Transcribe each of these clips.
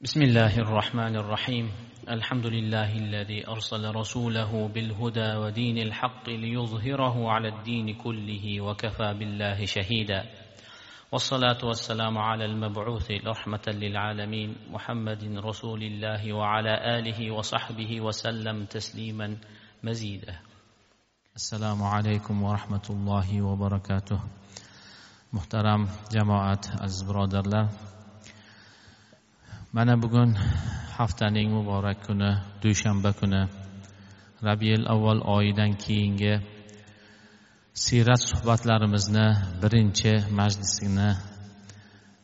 بسم الله الرحمن الرحيم. الحمد لله الذي أرسل رسوله بالهدى ودين الحق ليظهره على الدين كله وكفى بالله شهيدا. والصلاة والسلام على المبعوث رحمة للعالمين محمد رسول الله وعلى آله وصحبه وسلم تسليما مزيدا. va rahmatullohi va barakatuh muhtaram jamoat aziz birodarlar mana bugun haftaning muborak kuni dushanba kuni rabiul avval oyidan keyingi siyrat suhbatlarimizni birinchi majlisini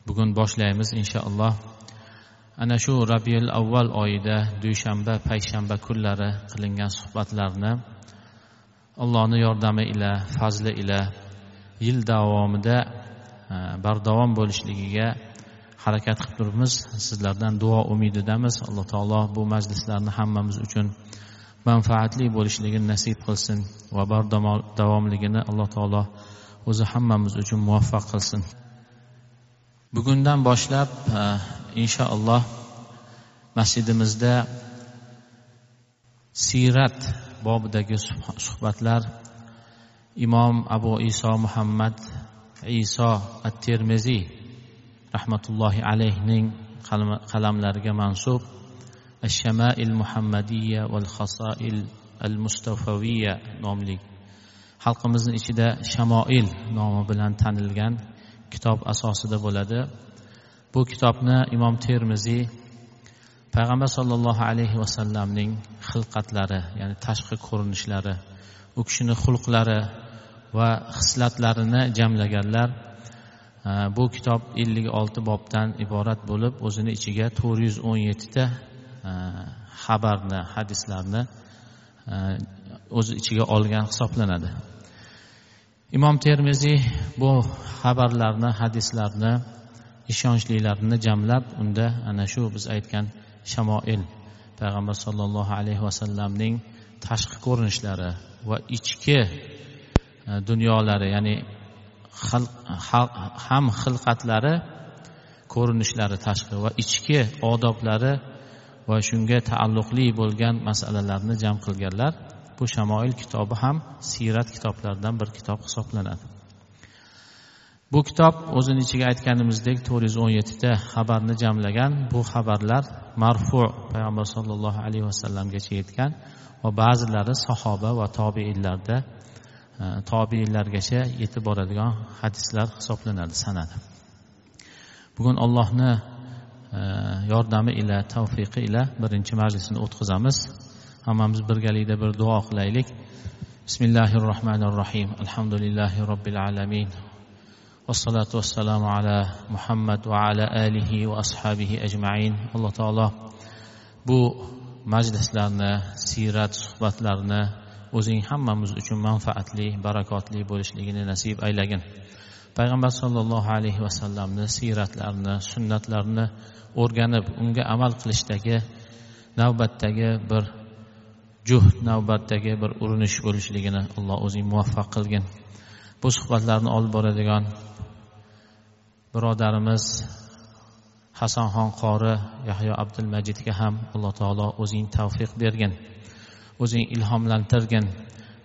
bugun boshlaymiz inshaalloh. Ana shu rabiul avval oyida dushanba payshanba kunlari qilingan suhbatlarni allohni yordami ila fazli ila yil davomida e, bardavom bo'lishligiga harakat qilib turibmiz. Sizlardan duo umididamiz. Alloh taolo bu majlislarni hammamiz uchun manfaatli bo'lishligini nasib qilsin va bardavomligini alloh taolo o'zi hammamiz uchun muvaffaq qilsin. Bugundan boshlab e, inshaalloh masjidimizda siyrat bobidagi suhbatlar imom abu iso muhammad iso at termiziy rahmatullohi alayhning qalamlariga mansub. Shamail muhammadiya val hasoil al mustafaviya nomli xalqimizni ichida shamoil nomi bilan tanilgan kitob asosida bo'ladi. Bu kitobni imom termiziy payg'ambar sollallohu alayhi vasallamning xilqatlari ya'ni tashqi ko'rinishlari u kishini xulqlari va hislatlarini jamlaganlar bu kitob ellik olti bobdan iborat bo'lib o'zini ichiga to'rt yuz o'n yettita xabarni hadislarni o'z ichiga olgan hisoblanadi. Imom termiziy bu xabarlarni hadislarni ishonchlilarini jamlab unda ana shu biz aytgan shamoil payg'ambar sollallohu alayhi vasallamning tashqi ko'rinishlari va ichki e, dunyolari ya'ni ham xilqatlari ko'rinishlari tashqi va ichki odoblari va shunga taalluqli bo'lgan masalalarni jam qilganlar. Bu shamoil kitobi ham siyrat kitoblaridan bir kitob hisoblanadi. Bu kitob o'zini ichiga aytganimizdek to'rt yuz o'n yettita xabarni jamlagan. Bu xabarlar marfu payg'ambar sollallohu alayhi vasallamgacha yetgan va ba'zilari sahoba va tobeinlarda Э, tobiinlargacha yetib boradigan hadislar hisoblanadi sanadi. Bugun allohni e, yordami ila tavfiqi ila birinchi majlisni o'tkazamiz. Hammamiz birgalikda bir duo qilaylik. Bismillahi rohmanir rohim alhamdulillahi robbil alamin. Vassalotu vassalamu ala muhammad va ala alihi va ashabihi ajmain. Alloh taolo bu majlislarni siyrat suhbatlarni o'zing hammamiz uchun manfaatli barakotli bo'lishligini nasib aylagin. Payg'ambar sollallohu alayhi vasallamni siyratlarini sunnatlarini o'rganib unga amal qilishdagi navbatdagi bir juhd navbatdagi bir urinish bo'lishligini alloh o'zing muvaffaq qilgin. Bu suhbatlarni olib boradigan birodarimiz hasanxon qori yahyo abdulmajidga ham alloh taolo o'zing tavfiq bergin. O'zing ilhomlantirgin.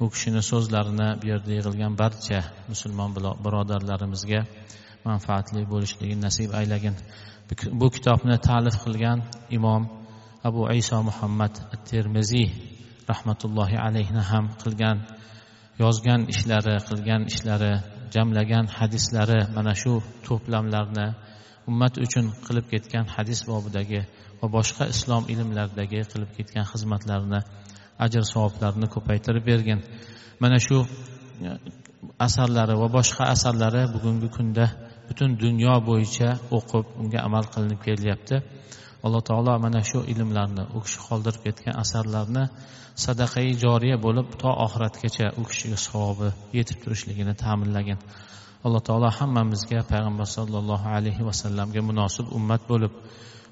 U kishini so'zlarini bu yerda yig'ilgan barcha musulmon birodarlarimizga manfaatli bo'lishligini nasib aylagin. Bu kitobni ta'lif qilgan imom abu iso muhammad at termiziy rahmatullohi alayhni ham qilgan yozgan ishlari qilgan ishlari jamlagan hadislari mana shu to'plamlarni ummat uchun qilib ketgan hadis bobidagi va boshqa islom ilmlaridagi qilib ketgan xizmatlarini ajr savoblarini ko'paytirib bergin. Mana shu e, asarlari va boshqa asarlari bugungi kunda butun dunyo bo'yicha o'qib unga amal qilinib kelyapti. Alloh taolo mana shu ilmlarni u kishi qoldirib ketgan asarlarni sadaqai joriya bo'lib to oxiratgacha u kishiga savobi yetib turishligini ta'minlagin. Alloh taolo hammamizga payg'ambar sollallohu alayhi vasallamga munosib ummat bo'lib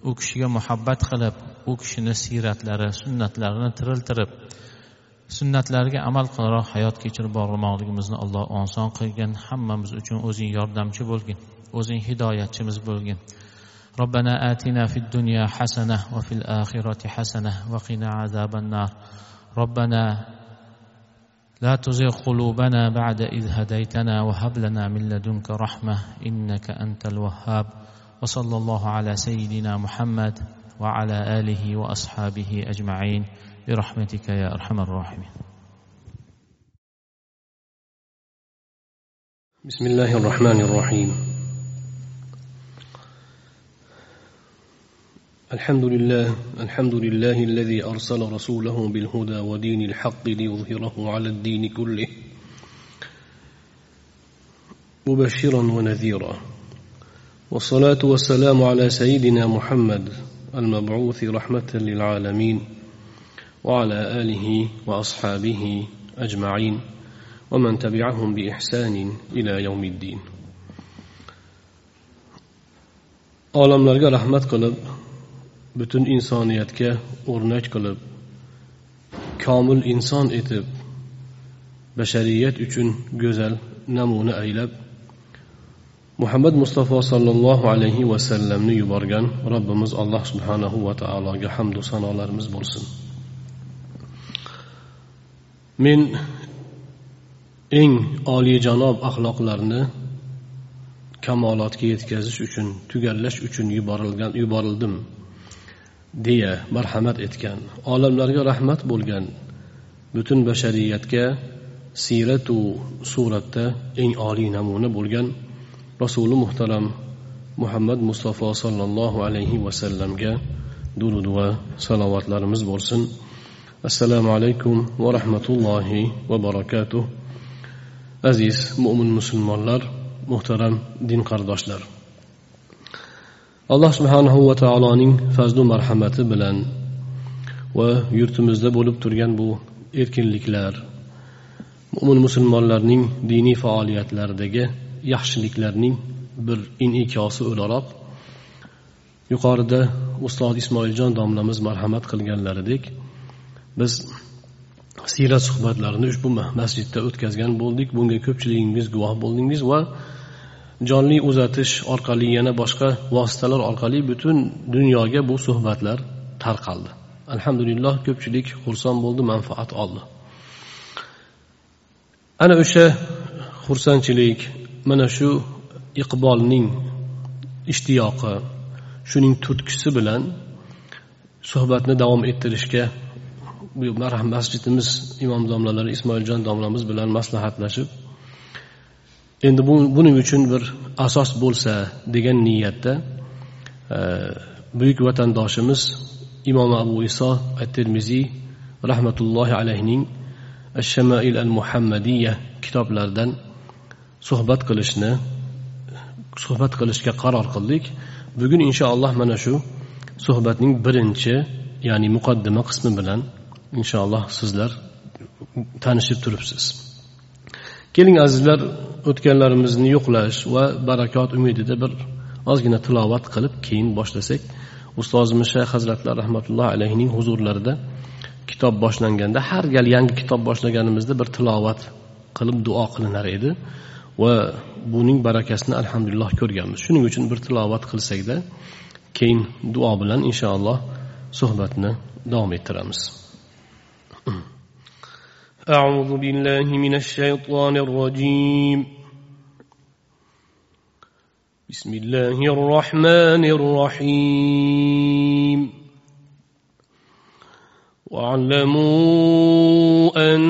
u kishiga muhabbat qilib u kishini siyratlari sunnatlarini tiriltirib sunnatlariga amal qilroq hayot kechirib bormoqligimizni alloh oson qilgin hammamiz uchun o'zing yordamchi bo'lgin o'zing hidoyatchimiz bo'lgin ربنا آتنا في الدنيا حسنة وفي الآخرة حسنة وقنا عذاب النار ربنا لا تزغ قلوبنا بعد إذ هديتنا وهب لنا من لدنك رحمة إنك أنت الوهاب وصلى الله على سيدنا محمد وعلى آله وأصحابه أجمعين. برحمتك يا أرحم الراحمين. بسم الله الرحمن الرحيم. الحمد لله الحمد لله الذي أرسل رسوله بالهدى ودين الحق ليظهره على الدين كله. مبشرا ونذيرا. والصلاة والسلام على سيدنا محمد المبعوث رحمة للعالمين وعلى آله وأصحابه أجمعين ومن تبعهم بإحسان إلى يوم الدين. أعلم لك رحمة قلب بتن إنسانيتك أرنج قلب كامل إنسان إتب بشرية أجن جزل نمونة أيلب muhammad mustafa sollallohu alayhi vasallamni yuborgan robbimiz alloh subhanahu va taologa hamdu sanolarimiz bo'lsin. Men eng oliyjanob axloqlarni kamolotga yetkazish uchun tugallash uchun yuborilgan yuborildim deya marhamat etgan olamlarga rahmat bo'lgan butun bashariyatga siyratu suratda eng oliy namuna bo'lgan rasuli muhtaram muhammad mustafa sollallohu alayhi vasallamga durud va salovatlarimiz bo'lsin. Assalomu alaykum va rahmatullohi va barakatuh. Aziz mo'min musulmonlar muhtaram din qardoshlar. Alloh subhanahu va taoloning fazlu marhamati bilan va yurtimizda bo'lib turgan bu erkinliklar mo'min musulmonlarning diniy faoliyatlaridagi yaxshiliklarning bir inikosi o'laroq. Yuqorida ustoz ismoiljon domlamiz marhamat qilganlaridek biz siyrat suhbatlarini ushbu masjidda o'tkazgan bo'ldik. Bunga ko'pchiligingiz guvoh bo'ldingiz va jonli uzatish orqali yana boshqa vositalar orqali butun dunyoga bu suhbatlar tarqaldi. Alhamdulillah ko'pchilik xursand bo'ldi manfaat oldi. Ana o'sha xursandchilik mana shu iqbolning ishtiyoqi shuning turtkisi bilan suhbatni davom ettirishga masjidimiz imom domlalari ismoiljon domlamiz bilan maslahatlashib endi bu buning uchun bir asos bo'lsa degan niyatda e, buyuk vatandoshimiz imom abu iso at termiziy rahmatullohi alayhining shamail al muhammadiya kitoblaridan suhbat qilishni suhbat qilishga qaror qildik. Bugun inshaalloh mana shu suhbatning birinchi ya'ni muqaddima qismi bilan inshaalloh sizlar tanishib turibsiz. Keling azizlar o'tganlarimizni yo'qlash va barakot umidida bir ozgina tilovat qilib keyin boshlasak ustozimiz shayx hazratlar rahmatullohi alayhining huzurlarida kitob boshlanganda har gal yangi kitob boshlaganimizda bir tilovat qilib duo qilinar edi. va buning barakasini alhamdulillah ko'rganmiz shuning uchun bir tilovat qilsakda keyin duo bilan inshaalloh suhbatni davom ettiramiz أعوذ بالله من الشيطان الرجيم بسم الله الرحمن الرحيم واعلموا أن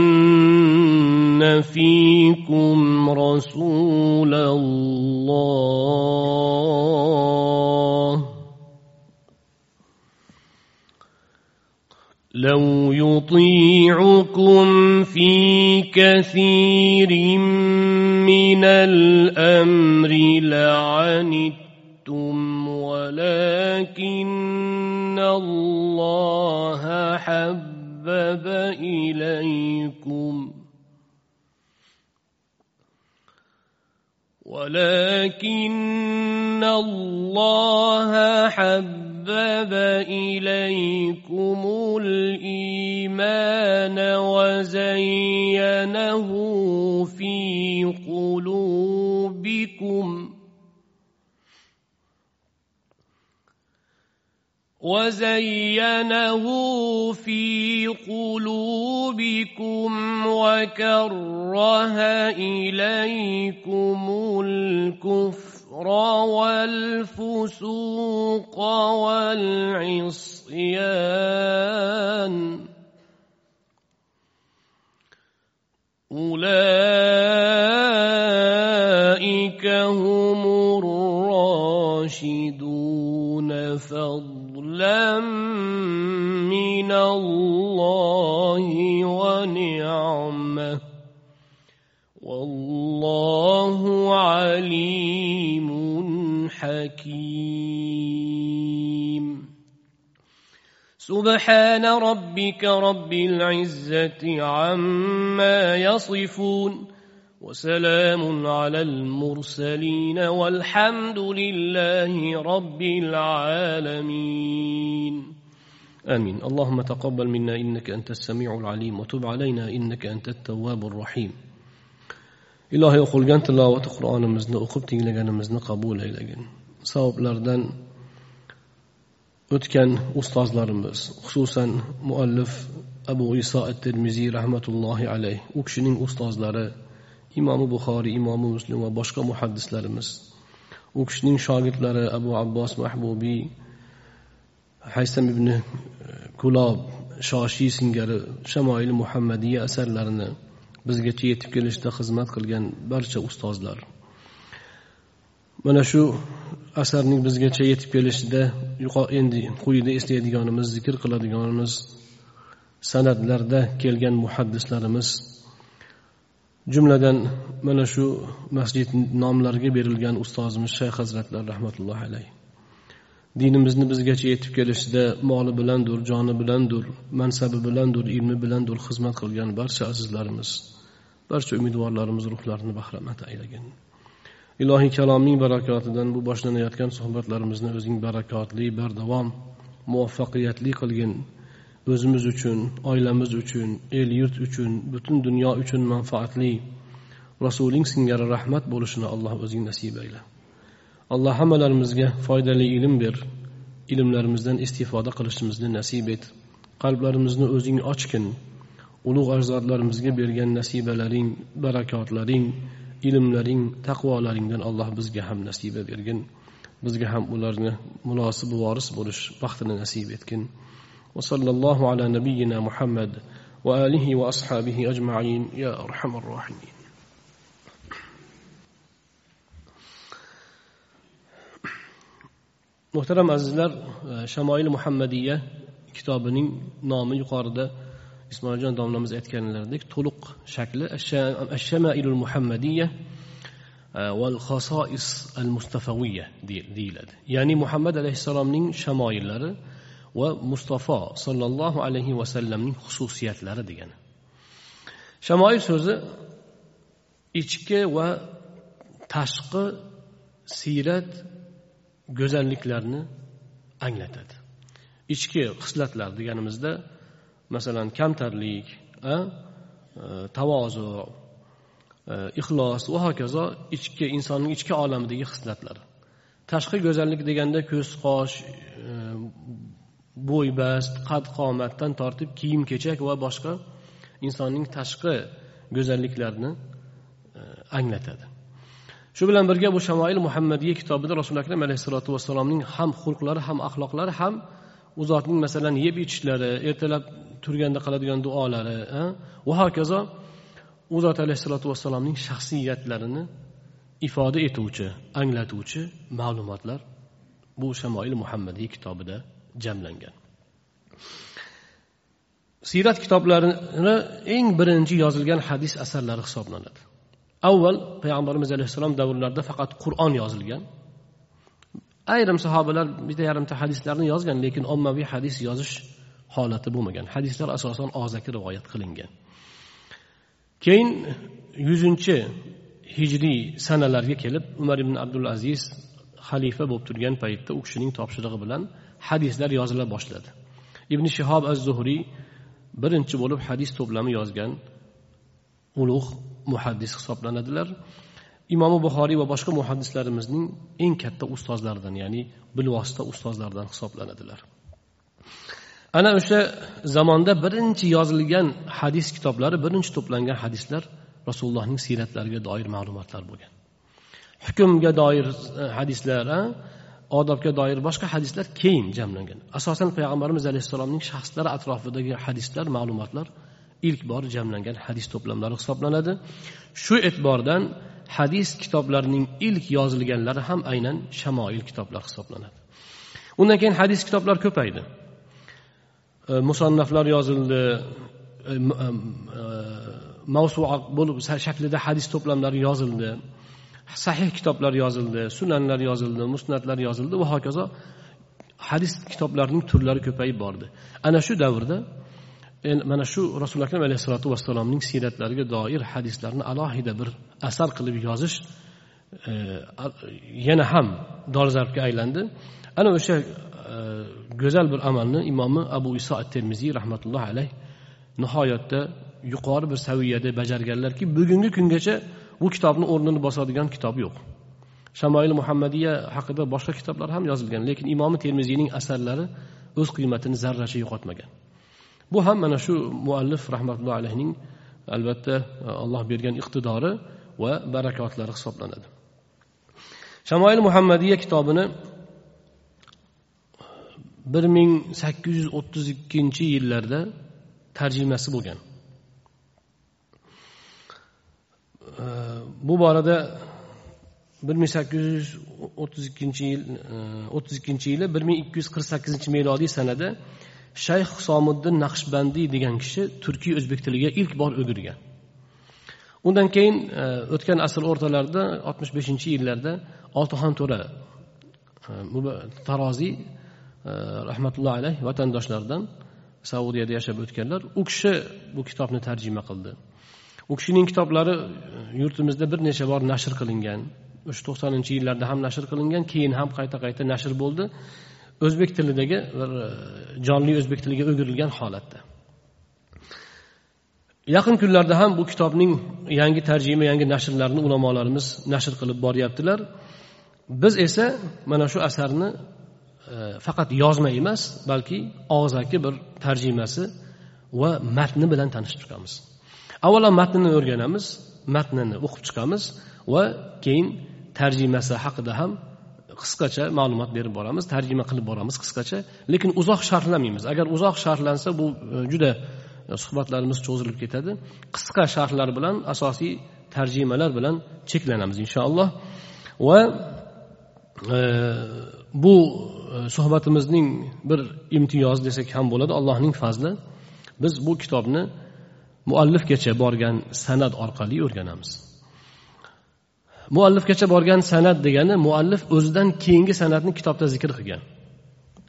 فيكم رسول الله. لو يطيعكم في كثير من الأمر لعنتم ولكن الله حبب إليكم. ولكن الله حبب إليكم الإيمان وزينه في قلوبكم وزينه في قلوبكم وكره اليكم الكفر والفسوق والعصيان اولئك هم الراشدون فضلا من الله ونعمة. والله عليم حكيم. سبحان ربك رب العزة عما يصفون. وسلام على المرسلين والحمد لله رب العالمين. آمين. اللهم تقبل منا إنك أنت السميع العليم وتب علينا إنك أنت التواب الرحيم. إلهي أقول جانت الله وتقرآن مزن أقبتي لجان مزن قبول إلى جانا صواب لردن أتكن أستاذ لرمز خصوصا مؤلف أبو إساء الترمزي رحمة الله عليه. وكشنين أستاذ لرمز imomi buxoriy imomi muslim va boshqa muhaddislarimiz. U kishining shogirdlari abu abbos mahbubiy haysam ibn e, kulob shoshiy singari shamoil muhammadiya asarlarini bizgacha yetib kelishda xizmat qilgan barcha ustozlar. Mana shu asarning bizgacha yetib kelishida endi quyida eslaydiganimiz zikr qiladiganimiz san'atlarda kelgan muhaddislarimiz jumladan mana shu masjid nomlariga berilgan ustozimiz shayx hazratlar rahmatullohi alayh. Dinimizni bizgacha yetib kelishida moli bilandir joni bilandir mansabi bilandir ilmi bilandir xizmat qilgan barcha azizlarimiz barcha umidvorlarimiz ruhlarini bahramand aylagin ilohiy kalomning barakotidan bu boshlanayotgan suhbatlarimizni o'zing barakotli bardavom muvaffaqiyatli qilgin. O'zimiz uchun oilamiz uchun el yurt uchun butun dunyo uchun manfaatli. Rasuling singari rahmat bo'lishini alloh o'zing nasib ayla alloh hammalarimizga foydali ilm ber. Ilmlarimizdan istifoda qilishimizni nasib et. Qalblarimizni o'zing ochgin. Ulug' ajdodlarimizga bergan nasibalaring barakotlaring ilmlaring taqvolaringdan alloh bizga ham nasiba bergin. Bizga ham ularni munosib voris bo'lish baxtini nasib etgin. وصلى الله على نبينا محمد وآله وأصحابه أجمعين يا أرحم الراحمين muhtaram azizlar shamoil muhammadiya kitobining nomi yuqorida ismoiljon domlamiz aytganlaridek to'liq shakli ashamailul muhammadiya val xosois al mustafaviya deyiladi ya'ni muhammad alayhissalomning shamoillari va mustafo sollallohu alayhi vasallamning xususiyatlari degani. Shamoil so'zi ichki va tashqi siyrat go'zalliklarni anglatadi. Ichki xislatlar deganimizda masalan kamtarlik e, tavozu e, ixlos va hokazo ichki insonning ichki olamidagi xislatlari tashqi go'zallik deganda ko'z qosh e, bo'ybast qad qomatdan tortib kiyim kechak va boshqa insonning tashqi go'zalliklarini e, anglatadi. Shu bilan birga bu shamoil muhammadiya kitobida rasuli akram alayhissalotu vassalomning ham xulqlari ham axloqlari ham u zotning masalan yeb ichishlari ertalab turganda qiladigan duolari e, va hokazo u zot alayhissalotu vassalomning shaxsiyatlarini ifoda etuvchi anglatuvchi ma'lumotlar bu shamoil muhammadiy kitobida jamlangan. Siyrat kitoblarini eng birinchi yozilgan hadis asarlari hisoblanadi. Avval payg'ambarimiz alayhissalom davrlarida faqat qur'on yozilgan. Ayrim sahobalar bitta yarimta hadislarni yozgan lekin ommaviy hadis yozish holati bo'lmagan. Hadislar asosan og'zaki rivoyat qilingan. Keyin yuzinchi hijriy sanalarga kelib umar ibn abdul aziz xalifa bo'lib turgan paytda u kishining topshirig'i bilan hadislar yozila boshladi. Ibn shihob az zuhriy birinchi bo'lib hadis to'plami yozgan ulug' muhaddis hisoblanadilar. Imomi buxoriy va boshqa muhaddislarimizning eng katta ustozlaridan ya'ni bilvosita ustozlaridan hisoblanadilar. Ana o'sha zamonda birinchi yozilgan hadis kitoblari birinchi to'plangan hadislar rasulullohning siyratlariga doir ma'lumotlar bo'lgan. Hukmga doir eh, hadislar odobga doir boshqa hadislar keyin jamlangan. Asosan payg'ambarimiz alayhissalomning shaxslari atrofidagi hadislar ma'lumotlar ilk bor jamlangan hadis to'plamlari hisoblanadi. Shu e'tibordan hadis kitoblarining ilk yozilganlari ham aynan shamoil kitoblar hisoblanadi. Undan keyin hadis kitoblar ko'paydi. E, musonnaflar yozildi e, e, e, mavsua bo'lib shaklida hadis to'plamlari yozildi. Sahih kitoblar yozildi sunanlar yozildi musnatlar yozildi va hokazo hadis kitoblarining turlari ko'payib bordi. Ana shu davrda mana shu rasuli akram alayhissalotu vassalomning siyratlariga doir hadislarni alohida bir asar qilib yozish e, yana ham dolzarbga aylandi. Ana o'sha e, go'zal bir amalni imomi abu iso at termiziy rahmatullohi alayh nihoyatda yuqori bir saviyada bajarganlarki bugungi kungacha bu kitobni o'rnini bosadigan kitob yo'q. Shamoil muhammadiya haqida boshqa kitoblar ham yozilgan lekin imomi termiziyning asarlari o'z qiymatini zarracha yo'qotmagan. Bu ham mana shu muallif rahmatullohi alayhining albatta alloh bergan iqtidori va barakotlari hisoblanadi. Shamoil muhammadiya kitobini bir ming sakkiz yuz o'ttiz ikkinchi yillarda tarjimasi bo'lgan. Bu borada bir ming sakkiz yuz o'ttiz ikkinchi yil e, o'ttiz ikkinchi yili bir ming ikki yuz qirq sakkizinchi melodiy sanada shayx husomiddin naqshbandiy degan kishi turkiy o'zbek tiliga ilk bor o'girgan undan keyin e, o'tgan asr o'rtalarida oltmish beshinchi yillarda oltixon to'ra e, taroziy rahmatullohi alayh vatandoshlardan saudiyada yashab o'tganlar u kishi bu kitobni tarjima qildi. U kishining kitoblari e, yurtimizda bir necha bor nashr qilingan. O'sha to'qsoninchi yillarda ham nashr qilingan keyin ham qayta qayta nashr bo'ldi. O'zbek tilidagi bir e, jonli o'zbek tiliga o'girilgan holatda. Yaqin kunlarda ham bu kitobning yangi tarjima yangi nashrlarini ulamolarimiz nashr qilib boryaptilar. Biz esa mana shu asarni e, faqat yozma emas balki og'zaki bir tarjimasi va matni bilan tanishib chiqamiz avvalo matnini o'rganamiz matnini o'qib chiqamiz va keyin tarjimasi haqida ham qisqacha ma'lumot berib boramiz tarjima qilib boramiz qisqacha. Lekin uzoq sharhlamaymiz. Agar uzoq sharhlansa bu e, juda e, suhbatlarimiz cho'zilib ketadi. Qisqa sharhlar bilan asosiy tarjimalar bilan cheklanamiz inshaalloh. Va e, bu e, suhbatimizning bir imtiyozi desak ham bo'ladi allohning fazli. Biz bu kitobni muallifgacha borgan san'at orqali o'rganamiz. Muallifgacha borgan san'at degani muallif o'zidan keyingi san'atni kitobda zikr qilgan.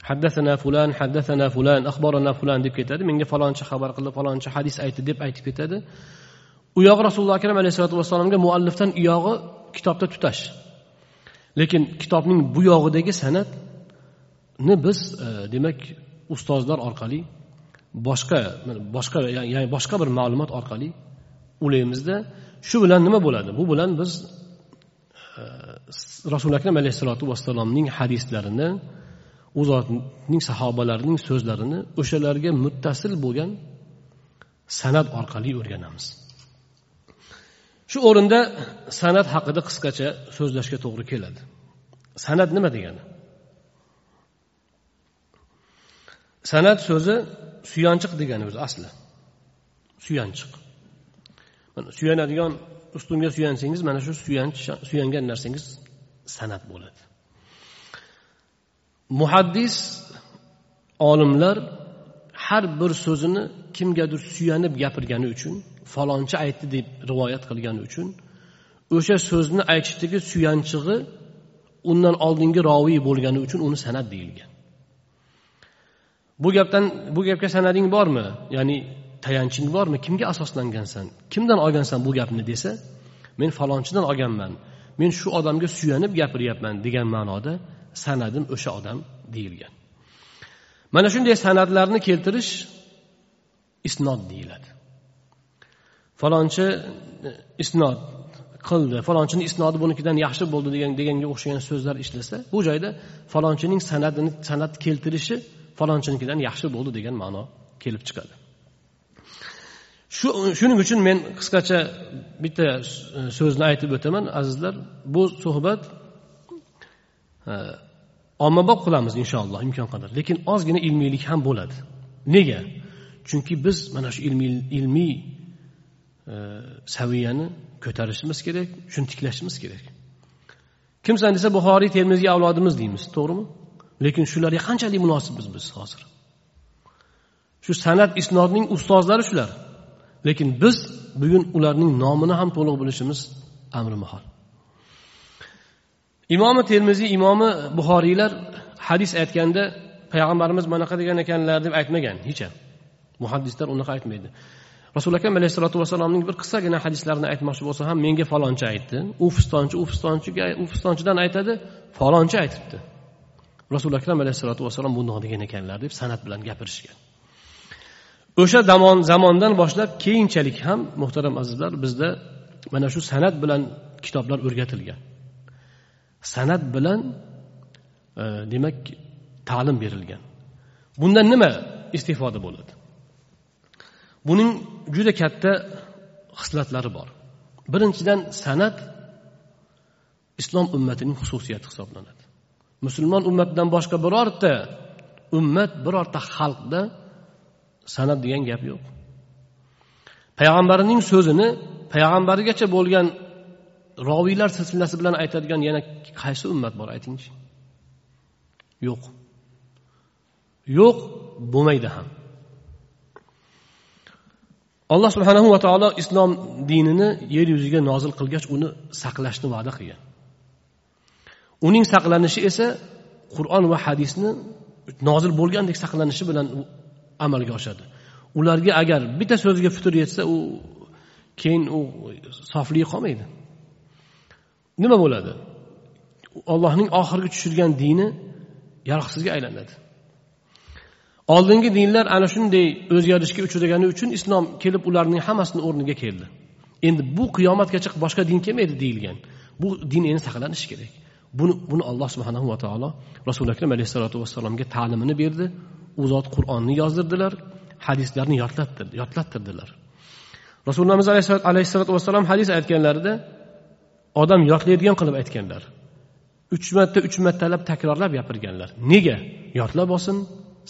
Haddasana fulan haddasana fulan axborana fulan deb ketadi. Menga falonchi xabar qildi falonchi hadis aytdi deb aytib ketadi. U yog'i rasululloh akram alayhisalotu vassalomga muallifdan u yog'i kitobda tutash. Lekin kitobning bu yog'idagi san'atni biz e, demak ustozlar orqali boshqa boshqa ya'ni boshqa bir ma'lumot orqali ulaymizda shu bilan nima bo'ladi? Bu bilan biz e, rasuli akram alayhissalotu vassalomning hadislarini u zotning sahobalarining so'zlarini o'shalarga muttasil bo'lgan san'at orqali o'rganamiz. Shu o'rinda san'at haqida qisqacha so'zlashga to'g'ri keladi. San'at nima degani? San'at so'zi suyanchiq degani o'zi asli. Suyanchiq. Mana suyanadigan ustunga suyansangiz mana shu suyanch suyangan narsangiz san'at bo'ladi. Muhaddis olimlar har bir so'zini kimgadir suyanib gapirgani uchun falonchi aytdi deb rivoyat qilgani uchun o'sha so'zni aytishdagi suyanchig'i undan oldingi roviy bo'lgani uchun uni san'at deyilgan. Bu gapdan bu gapga sanading bormi? Ya'ni tayanching bormi? Kimga asoslangansan? Kimdan olgansan bu gapni desa men falonchidan olganman. Men shu odamga suyanib gapiryapman degan ma'noda sanadim o'sha odam deyilgan. Mana shunday sanadlarni keltirish isnod deyiladi. Falonchi e, isnod qildi. Falonchini isnodi bunikidan yaxshi bo'ldi degan deganga o'xshagan so'zlar ishlasa bu joyda falonchining sanadini san'at keltirishi falonchinikidan yaxshi bo'ldi degan ma'no kelib chiqadi. Shu shuning uchun men qisqacha bitta e, so'zni aytib o'taman azizlar. Bu suhbat e, ommabop qilamiz inshaalloh imkon qadar. Lekin ozgina ilmiylik ham bo'ladi. Nega? Chunki biz mana shu ilmiy ilmiy e, saviyani ko'tarishimiz kerak shuni tiklashimiz kerak. Kimsan desa buxoriy termiziy avlodimiz deymiz to'g'rimi? Lekin shularga qanchalik munosibmiz biz hozir? Shu san'at isnodning ustozlari shular. Lekin biz bugun ularning nomini ham to'liq bilishimiz amri mahol imomi termiziy imomi buxoriylar hadis aytganda payg'ambarimiz bunaqa degan ekanlar deb aytmagan hech ham. Muhaddislar unaqa aytmaydi. Rasuli akam alayhissalotu vassalomning bir qisqagina hadislarini aytmoqchi bo'lsa ham menga falonchi aytdi. U fistonchi u fistonchiga u fistonchidan aytadi falonchi aytibdi. Rasuli akram alayhissalotu vassalom bundoq degan ekanlar deb san'at bilan gapirishgan. O'sha zamon zamondan boshlab keyinchalik ham muhtaram azizlar bizda mana shu san'at bilan kitoblar o'rgatilgan. San'at bilan e, demak ta'lim berilgan. Bundan nima istifoda bo'ladi? Buning juda katta xislatlari bor. Birinchidan san'at islom ummatining xususiyati hisoblanadi. Musulmon ummatidan boshqa birorta ummat birorta xalqda san'at degan gap yo'q. Payg'ambarining so'zini payg'ambarigacha bo'lgan roviylar silsilasi bilan aytadigan yana qaysi ummat bor aytingchi? Yo'q. Yo'q bo'lmaydi ham. Alloh subhanahu va taolo islom dinini yer yuziga nozil qilgach uni saqlashni va'da qilgan. Uning saqlanishi esa qur'on va hadisni nozil bo'lgandek saqlanishi bilan amalga oshadi. Ularga agar bitta so'zga fitr yetsa u keyin u sofligi qolmaydi. Nima bo'ladi? Ollohning oxirgi tushirgan dini yaroqsizga aylanadi. Oldingi dinlar ana shunday o'zgarishga uchragani uchun islom kelib ularning hammasini o'rniga keldi. Endi bu qiyomatgacha boshqa din kelmaydi deyilgan. Bu din endi saqlanishi kerak. Buni buni alloh subhanahu va taolo rasuli akram alayhissalotu vassalomga ta'limini berdi. U zot qur'onni yozdirdilar hadislarni yodlattirdilar. Rasulullohimiz alayhissalotu vassalom hadis aytganlarida odam yodlaydigan qilib aytganlar. Uch marta uch martalab takrorlab gapirganlar. Nega? Yodlab olsin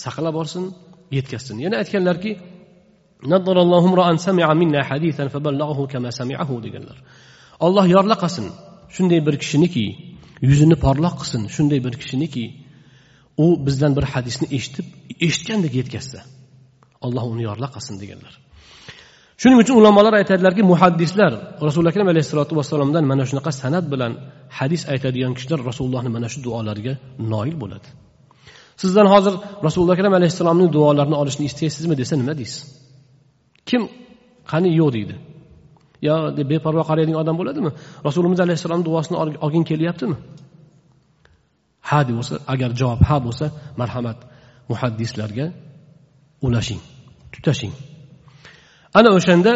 saqlab olsin yetkazsin. Yana aytganlarki deganlar. Olloh yorla qilsin shunday bir kishiniki yuzini porloq qilsin shunday bir kishiniki u bizdan bir hadisni eshitib eshitgandek yetkazsa alloh uni yorla qilsin deganlar. Shuning uchun ulamolar aytadilarki muhaddislar rasuli akram alayhissalotu vassalomdan mana shunaqa san'at bilan hadis aytadigan kishilar rasulullohni mana shu duolariga noil bo'ladi. Sizdan hozir rasululloh akram alayhissalomning duolarini olishni istaysizmi desa nima deysiz? Kim? Qani yo'q deydi. Yo deb beparvo qaraydigan odam bo'ladimi? Rasulimiz alayhissalomni duosini olgin kelyaptimi? Ha deb bo'lsa agar javob ha bo'lsa marhamat muhaddislarga ulashing tutashing. Ana o'shanda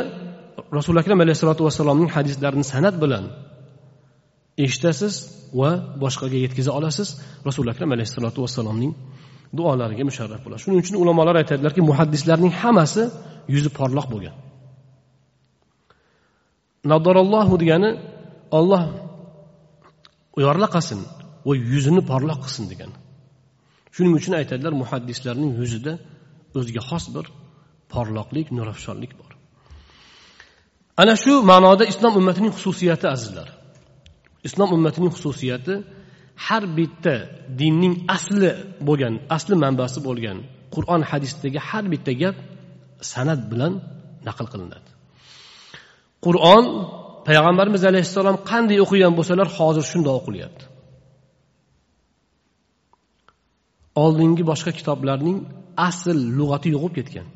rasuli akram alayhissalotu vassalomning hadislarini san'at bilan eshitasiz va boshqaga yetkaza olasiz. Rasuli akram alayhissalotu vassalomning duolariga musharraf bo'ladi shuning uchun ulamolar aytadilarki muhaddislarning hammasi yuzi porloq bo'lgan. Nadorallohu degani olloh yorla qilsin va yuzini porloq qilsin degan shuning uchun aytadilar muhaddislarning yuzida o'ziga xos bir porloqlik nurafshonlik bor. Ana shu ma'noda islom ummatining xususiyati azizlar. Islom ummatining xususiyati har bitta dinning asli bo'lgan asli manbasi bo'lgan qur'on hadisdagi har bitta gap san'at bilan naql qilinadi. Qur'on payg'ambarimiz alayhissalom qanday o'qigan bo'lsalar hozir shundoq o'qilyapti. Oldingi boshqa kitoblarning asl lug'ati yo'qolib ketgan.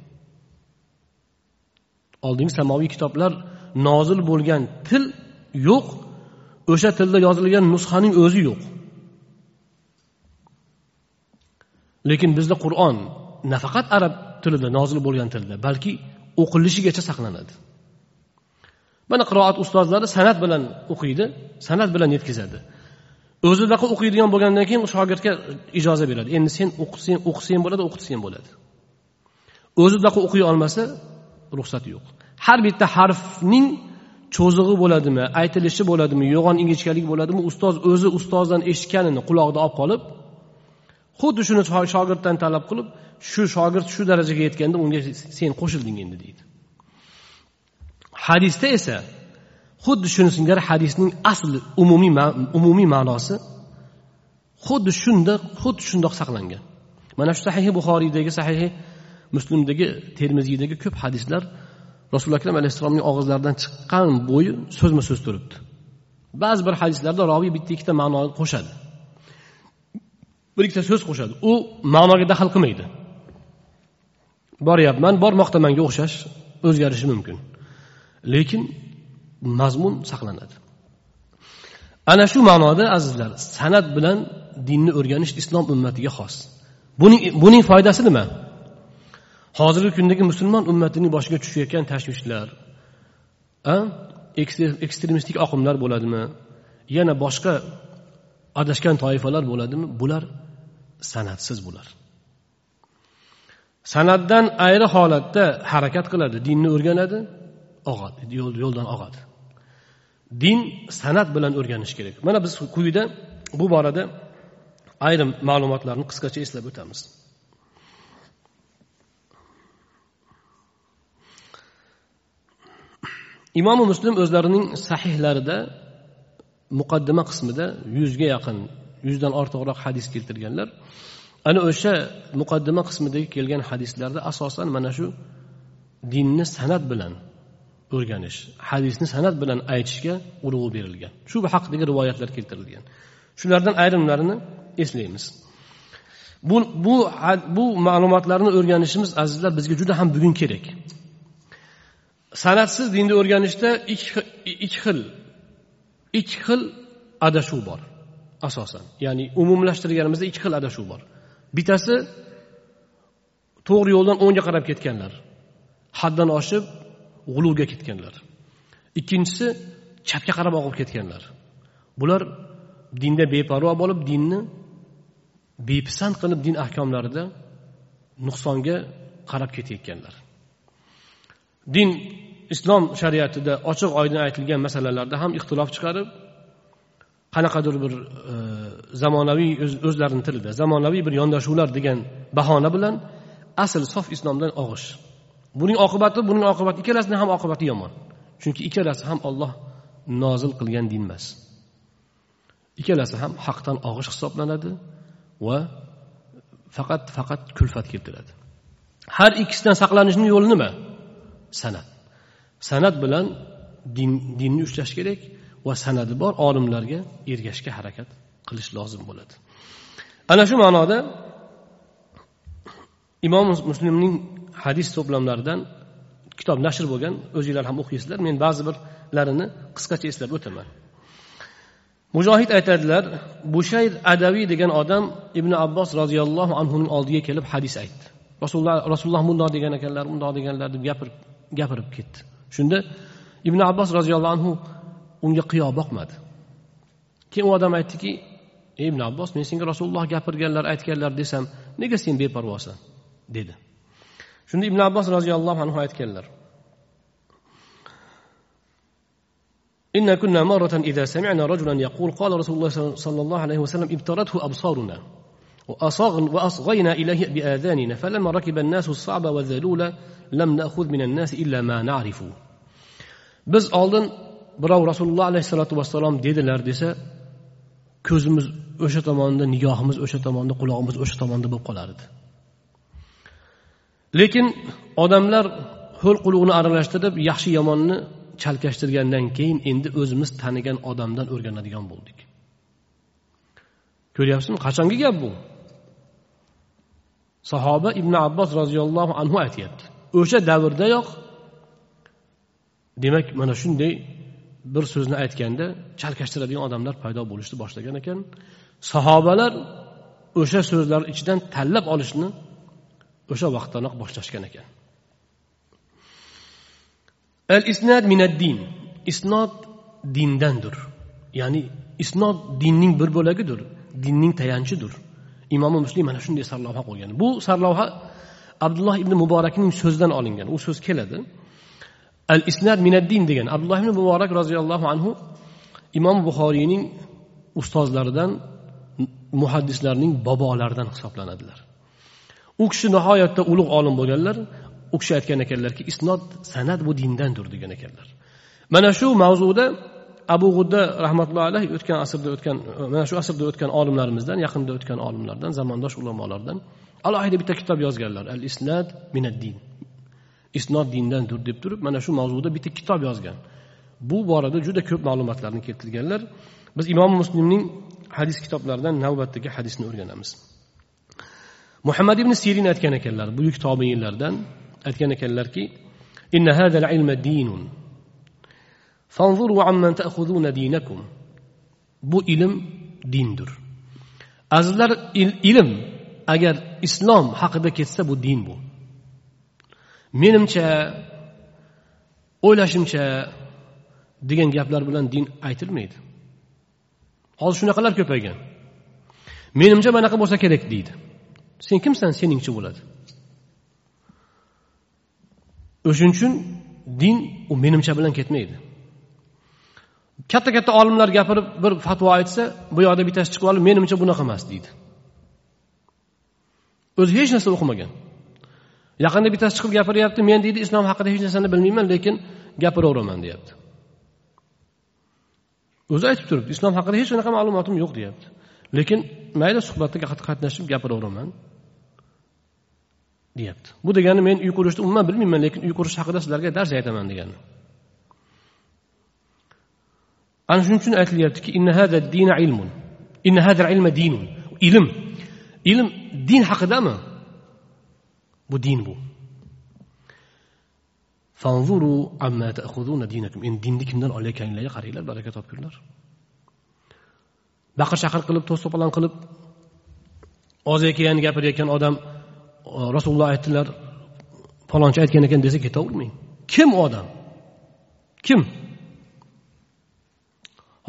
Oldingi samoviy kitoblar nozil bo'lgan til yo'q o'sha tilda yozilgan nusxaning o'zi yo'q. Lekin bizda qur'on nafaqat arab tilida nozil bo'lgan tilda balki o'qilishigacha saqlanadi. Mana qiroat ustozlari san'at bilan o'qiydi san'at bilan yetkazadi. O'zidaqa o'qiydigan bo'lgandan keyin shogirdga ijoza beradi. Endi sen o'qisang o'qisang bo'ladi o'qitsang bo'ladi. O'zidaqa o'qiy olmasa ruxsati yo'q. Har bitta harfning cho'zig'i bo'ladimi aytilishi bo'ladimi yo'g'on ingichkalik bo'ladimi ustoz o'zi ustozdan eshitganini qulog'ida olib qolib xuddi shuni shogirddan talab qilib shu shogird shu darajaga yetganda unga sen qo'shilding endi deydi. Hadisda esa xuddi shuni singari hadisning asli umumiy umumiy ma'nosi xuddi shunda xuddi shundoq saqlangan. Mana shu sahihi buxoriydagi sahihi muslimdagi termiziydagi ko'p hadislar rasululloh akram alayhissalomning og'izlaridan chiqqan bo'yi so'zma so'z turibdi. Ba'zi bir hadislarda roviy bitta ikkita ma'noni qo'shadi. Bir ikkita so'z qo'shadi. U ma'noga daxl qilmaydi. Boryapman bormoqdamanga o'xshash o'zgarishi mumkin. Lekin mazmun saqlanadi. Ana shu ma'noda azizlar san'at bilan dinni o'rganish islom ummatiga xos. Buning buning foydasi nima? Hozirgi kundagi musulmon ummatining boshiga tushayotgan tashvishlar ekstremistik oqimlar bo'ladimi? Yana boshqa adashgan toifalar bo'ladimi? Bular sanatsiz bular san'atdan ayri holatda harakat qiladi dinni o'rganadi. Og'adi yo'ldan og'adi din san'at bilan o'rganish kerak. Mana biz quyida bu borada ayrim ma'lumotlarni qisqacha eslab o'tamiz. Imomi muslim o'zlarining sahihlarida muqaddima qismida yuzga yaqin yuzdan ortiqroq hadis keltirganlar ana o'sha muqaddima qismidagi kelgan hadislarda asosan mana shu dinni san'at bilan o'rganish hadisni san'at bilan aytishga urg'u berilgan. Shu haqidagi rivoyatlar keltirilgan. Shulardan ayrimlarini eslaymiz. Bu bu bu ma'lumotlarni o'rganishimiz azizlar bizga juda ham bugun kerak. San'atsiz dinni o'rganishda ikki xil ikki xil adashuv bor asosan. Ya'ni umumlashtirganimizda ikki xil adashuv bor. Bittasi to'g'ri yo'ldan o'ngga qarab ketganlar. Haddan oshib g'uluvga ketganlar. Ikkinchisi chapga qarab oqib ketganlar. Bular dinda beparvo bo'lib dinni bepisand qilib din ahkomlarida nuqsonga qarab ketayotganlar. Din islom shariatida ochiq oydin aytilgan masalalarda ham ixtilof chiqarib qanaqadir bir e, zamonaviy o'zlarini tilida zamonaviy bir yondashuvlar degan bahona bilan asl sof islomdan og'ish. Buning oqibati buning oqibati ikkalasini ham oqibati yomon. Chunki ikkalasi ham olloh nozil qilgan din emas. Ikkalasi ham haqdan og'ish hisoblanadi va faqat faqat kulfat keltiradi. Har ikkisidan saqlanishning yo'li nima? San'at. San'at bilan din dinni ushlash kerak va san'ati bor olimlarga ergashishga harakat qilish lozim bo'ladi. Ana shu ma'noda imom muslimning hadis to'plamlaridan kitob nashr bo'lgan o'zinglar ham o'qiysizlar. Men ba'zi birlarini qisqacha eslab o'taman. Mujohid aytadilar bushayr adaviy degan odam ibn abbos roziyallohu anhuning oldiga kelib hadis aytdi. Rasululloh rasululloh bundoq degan ekanlar bundoq deganlar deb gapirib gapirib ketdi. Shunda ibn abbos roziyallohu anhu unga qiyo boqmadi. Keyin u odam aytdiki ey ibn abbos men senga rasululloh gapirganlar aytganlar desam nega sen beparvosan? dedi. Shunda ibn abbos roziyallohu anhu aytganlar إن كنا مرة إذا سمعنا رجلا يقول قال رسول الله صلى الله عليه وسلم ابترته أبصارنا وأصغينا إليه بآذاننا فلما ركب الناس الصعب والذلول لم نأخذ من الناس إلا ما نعرف biz oldin birov rasululloh alayhissalotu vassalom dedilar desa ko'zimiz o'sha tomonda nigohimiz o'sha tomonda qulog'imiz o'sha tomonda bo'lib qolar edi lekin odamlar ho'l qulug'ini aralashtirib yaxshi yomonni chalkashtirgandan keyin endi o'zimiz tanigan odamdan o'rganadigan bo'ldik. Ko'ryapsizmi? Qachongi gap bu? Sahoba ibn abbos roziyallohu anhu aytyapti. O'sha davrdayoq demak mana shunday bir so'zni aytganda chalkashtiradigan odamlar paydo bo'lishni boshlagan ekan. Sahobalar o'sha so'zlar ichidan tanlab olishni o'sha vaqtdanoq boshlashgan ekan. Al isnad minad din isnod dindandir. Ya'ni isnod dinning bir bo'lagidir dinning tayanchidir. Imomi muslim mana shunday sarlavha qo'ygan. Bu sarlavha abdulloh ibn muborakning so'zidan olingan. U so'z keladi. Al isnad minaddin degan. Abdulloh ibn muborak roziyallohu anhu imom buxoriyning ustozlaridan muhaddislarning bobolaridan hisoblanadilar u kishi nihoyatda ulug' olim bo'lganlar u kishi aytgan ekanlarki isnod san'at bu dindandir degan ekanlar. Mana shu mavzuda abu g'udda rahmatullohi alayhi o'tgan asrda o'tgan mana shu asrda o'tgan olimlarimizdan yaqinda o'tgan olimlardan zamondosh ulamolardan alohida bitta kitob yozganlar. Al isnad minaddin. Isnod dindandir deb turib mana shu mavzuda bitta kitob yozgan. Bu borada juda ko'p ma'lumotlarni keltirganlar. Biz imom muslimning hadis kitoblaridan navbatdagi hadisni o'rganamiz. Muhammad ibn sirin aytgan ekanlar buyuk tobeinlardan aytgan ekanlarki bu ilm dindir. Azizlar ilm agar islom haqida ketsa bu din bu. Menimcha o'ylashimcha degan gaplar bilan din aytilmaydi. Hozir shunaqalar ko'paygan. Menimcha manaqa bo'lsa kerak deydi. Sen kimsan seningcha bo'ladi? O'shaning uchun din u menimcha bilan ketmaydi. Katta katta olimlar gapirib bir fatvo aytsa bu yoqda bittasi chiqib olib menimcha bunaqa emas deydi. O'zi hech narsa o'qimagan. Yaqinda bittasi chiqib gapiryapti men deydi islom haqida hech narsani bilmayman lekin gapiraveraman deyapti. O'zi aytib turibdi islom haqida hech qanaqa ma'lumotim yo'q deyapti. Lekin mayli suhbatda qatnashib gapiraveraman deyapti. Bu degani men uy qurishni umuman bilmayman lekin uy qurish haqida sizlarga dars aytaman degani. Ana shuning uchun aytilyaptiki ilm ilm din haqidami bu din bu. Endi dinni kimdan olayotganinglarga qaranglar baraka topinglar baqir chaqir qilib to's to'polon qilib og'ziga gapirayotgan odam rasululloh aytdilar falonchi aytgan ekan desa ketavermang. Kim odam? Kim?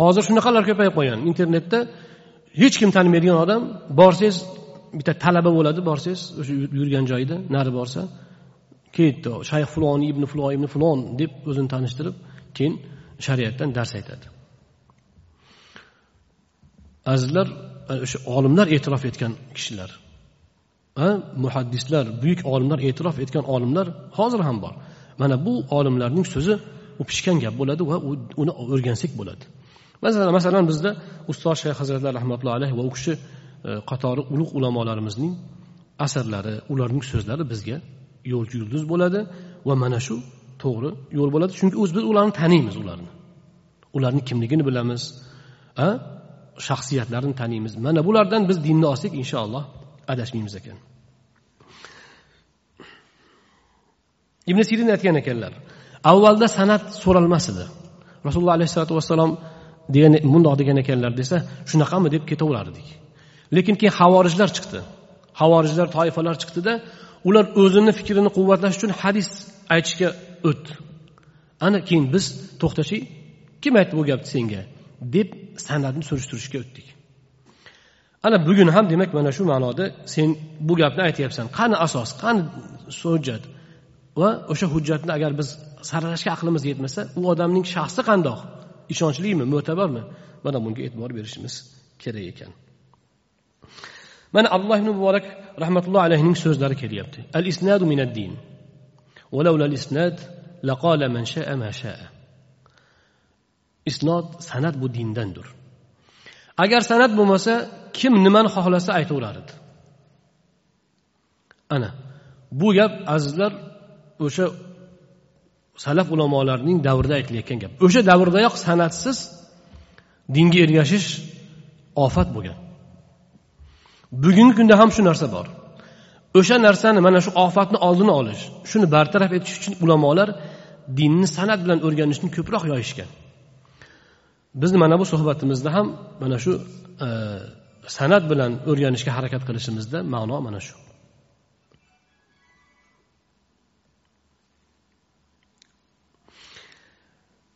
Hozir shunaqalar ko'payib qolgan. Internetda hech kim tanimaydigan odam borsangiz bitta talaba bo'ladi borsangiz o'sha yurgan joyida nari borsa ketdi shayx fulon ibn fulon ibn fulon deb o'zini tanishtirib keyin shariatdan dars aytadi. Azizlar o'sha olimlar e'tirof etgan kishilar. Muhaddislar buyuk olimlar e'tirof etgan olimlar hozir ham bor. Mana bu olimlarning so'zi u pishgan gap bo'ladi va uni o'rgansak bo'ladi. Masalan masalan bizda ustoz shayx hazratlar rahmatullohi alayhi va u kishi e, qatori ulug' ulamolarimizning asarlari ularning so'zlari bizga yo'lchi yulduz bo'ladi va mana shu to'g'ri yo'l bo'ladi. Chunki o'zi biz ularni taniymiz ularni. Ularni kimligini bilamiz a shaxsiyatlarini taniymiz. Mana bulardan biz dinni olsak inshaalloh adashmaymiz ekan. Ibn sirin aytgan ekanlar avvalda san'at so'ralmas edi. Rasululloh alayhissalotu vassalom degan mundoq degan ekanlar desa shunaqami deb ketaverardik. Lekin keyin havorijlar chiqdi. Havorijlar toifalar chiqdida ular o'zini fikrini quvvatlash uchun hadis aytishga o'tdi ana keyin biz to'xtachi kim aytdi bu gapni senga? deb san'atni surishtirishga o'tdik. ana bugun ham demak mana shu ma'noda sen bu gapni aytyapsan. Qani asos? Qani hujjat va o'sha hujjatni agar biz saralashga aqlimiz yetmasa u odamning shaxsi qandoq? Ishonchlimi mo'tabarmi mana bunga e'tibor berishimiz kerak ekan. Mana abdulloh ibn muborak rahmatulloh alayhining so'zlari kelyapti. Al isnadu minad din. Isnad laqala man sha'a ma sha'a. Isnod san'at bu dindandir. Agar san'at bo'lmasa kim nimani xohlasa aytaverar edi. Ana bu gap azizlar o'sha salaf ulamolarining davrida aytilayotgan gap. O'sha davrdayoq san'atsiz dinga ergashish ofat bo'lgan. Bugungi kunda ham shu narsa bor. O'sha narsani mana shu ofatni oldini olish shuni bartaraf etish uchun ulamolar dinni san'at bilan o'rganishni ko'proq yoyishgan. Bizni mana bu suhbatimizda ham mana shu e, san'at bilan o'rganishga harakat qilishimizda ma'no mana shu.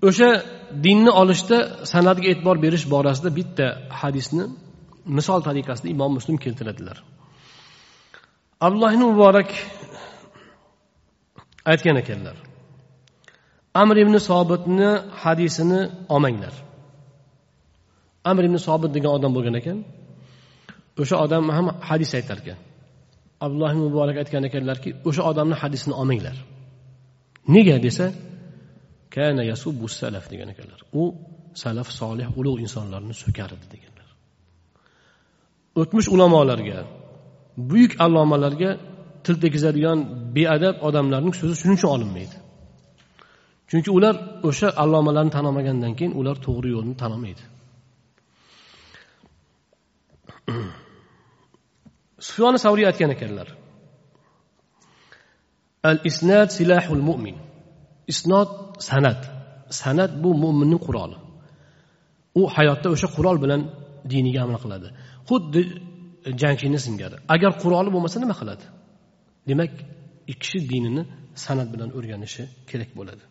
O'sha dinni olishda san'atga e'tibor berish borasida bitta hadisni misol tariqasida imom muslim keltiradilar. Abdulloh muborak aytgan ekanlar amr ibn sobitni hadisini olmanglar amr ibn sobit degan odam bo'lgan ekan. O'sha odam ham hadis aytar ekan abdulloh muborak aytgan ekanlarki o'sha odamni hadisini olmanglar. Nega desa kana yasubbu salaf degan ekanlar. U salaf solih ulug' insonlarni so'kar edi deganlar. O'tmish ulamolarga buyuk allomalarga til tegizadigan beadab odamlarning so'zi shuning uchun olinmaydi. Chunki ular o'sha allomalarni tanimagandan keyin ular to'g'ri yo'lni tanimaydi sufyoni savriy aytgan ekanlar. Al isnad silahul mu'min. Isnot san'at. San'at bu mo'minning quroli. U hayotda o'sha qurol bilan diniga amal qiladi. Xuddi jangchini singari agar quroli bo'lmasa nima qiladi? Demak kishi dinini san'at bilan o'rganishi kerak bo'ladi.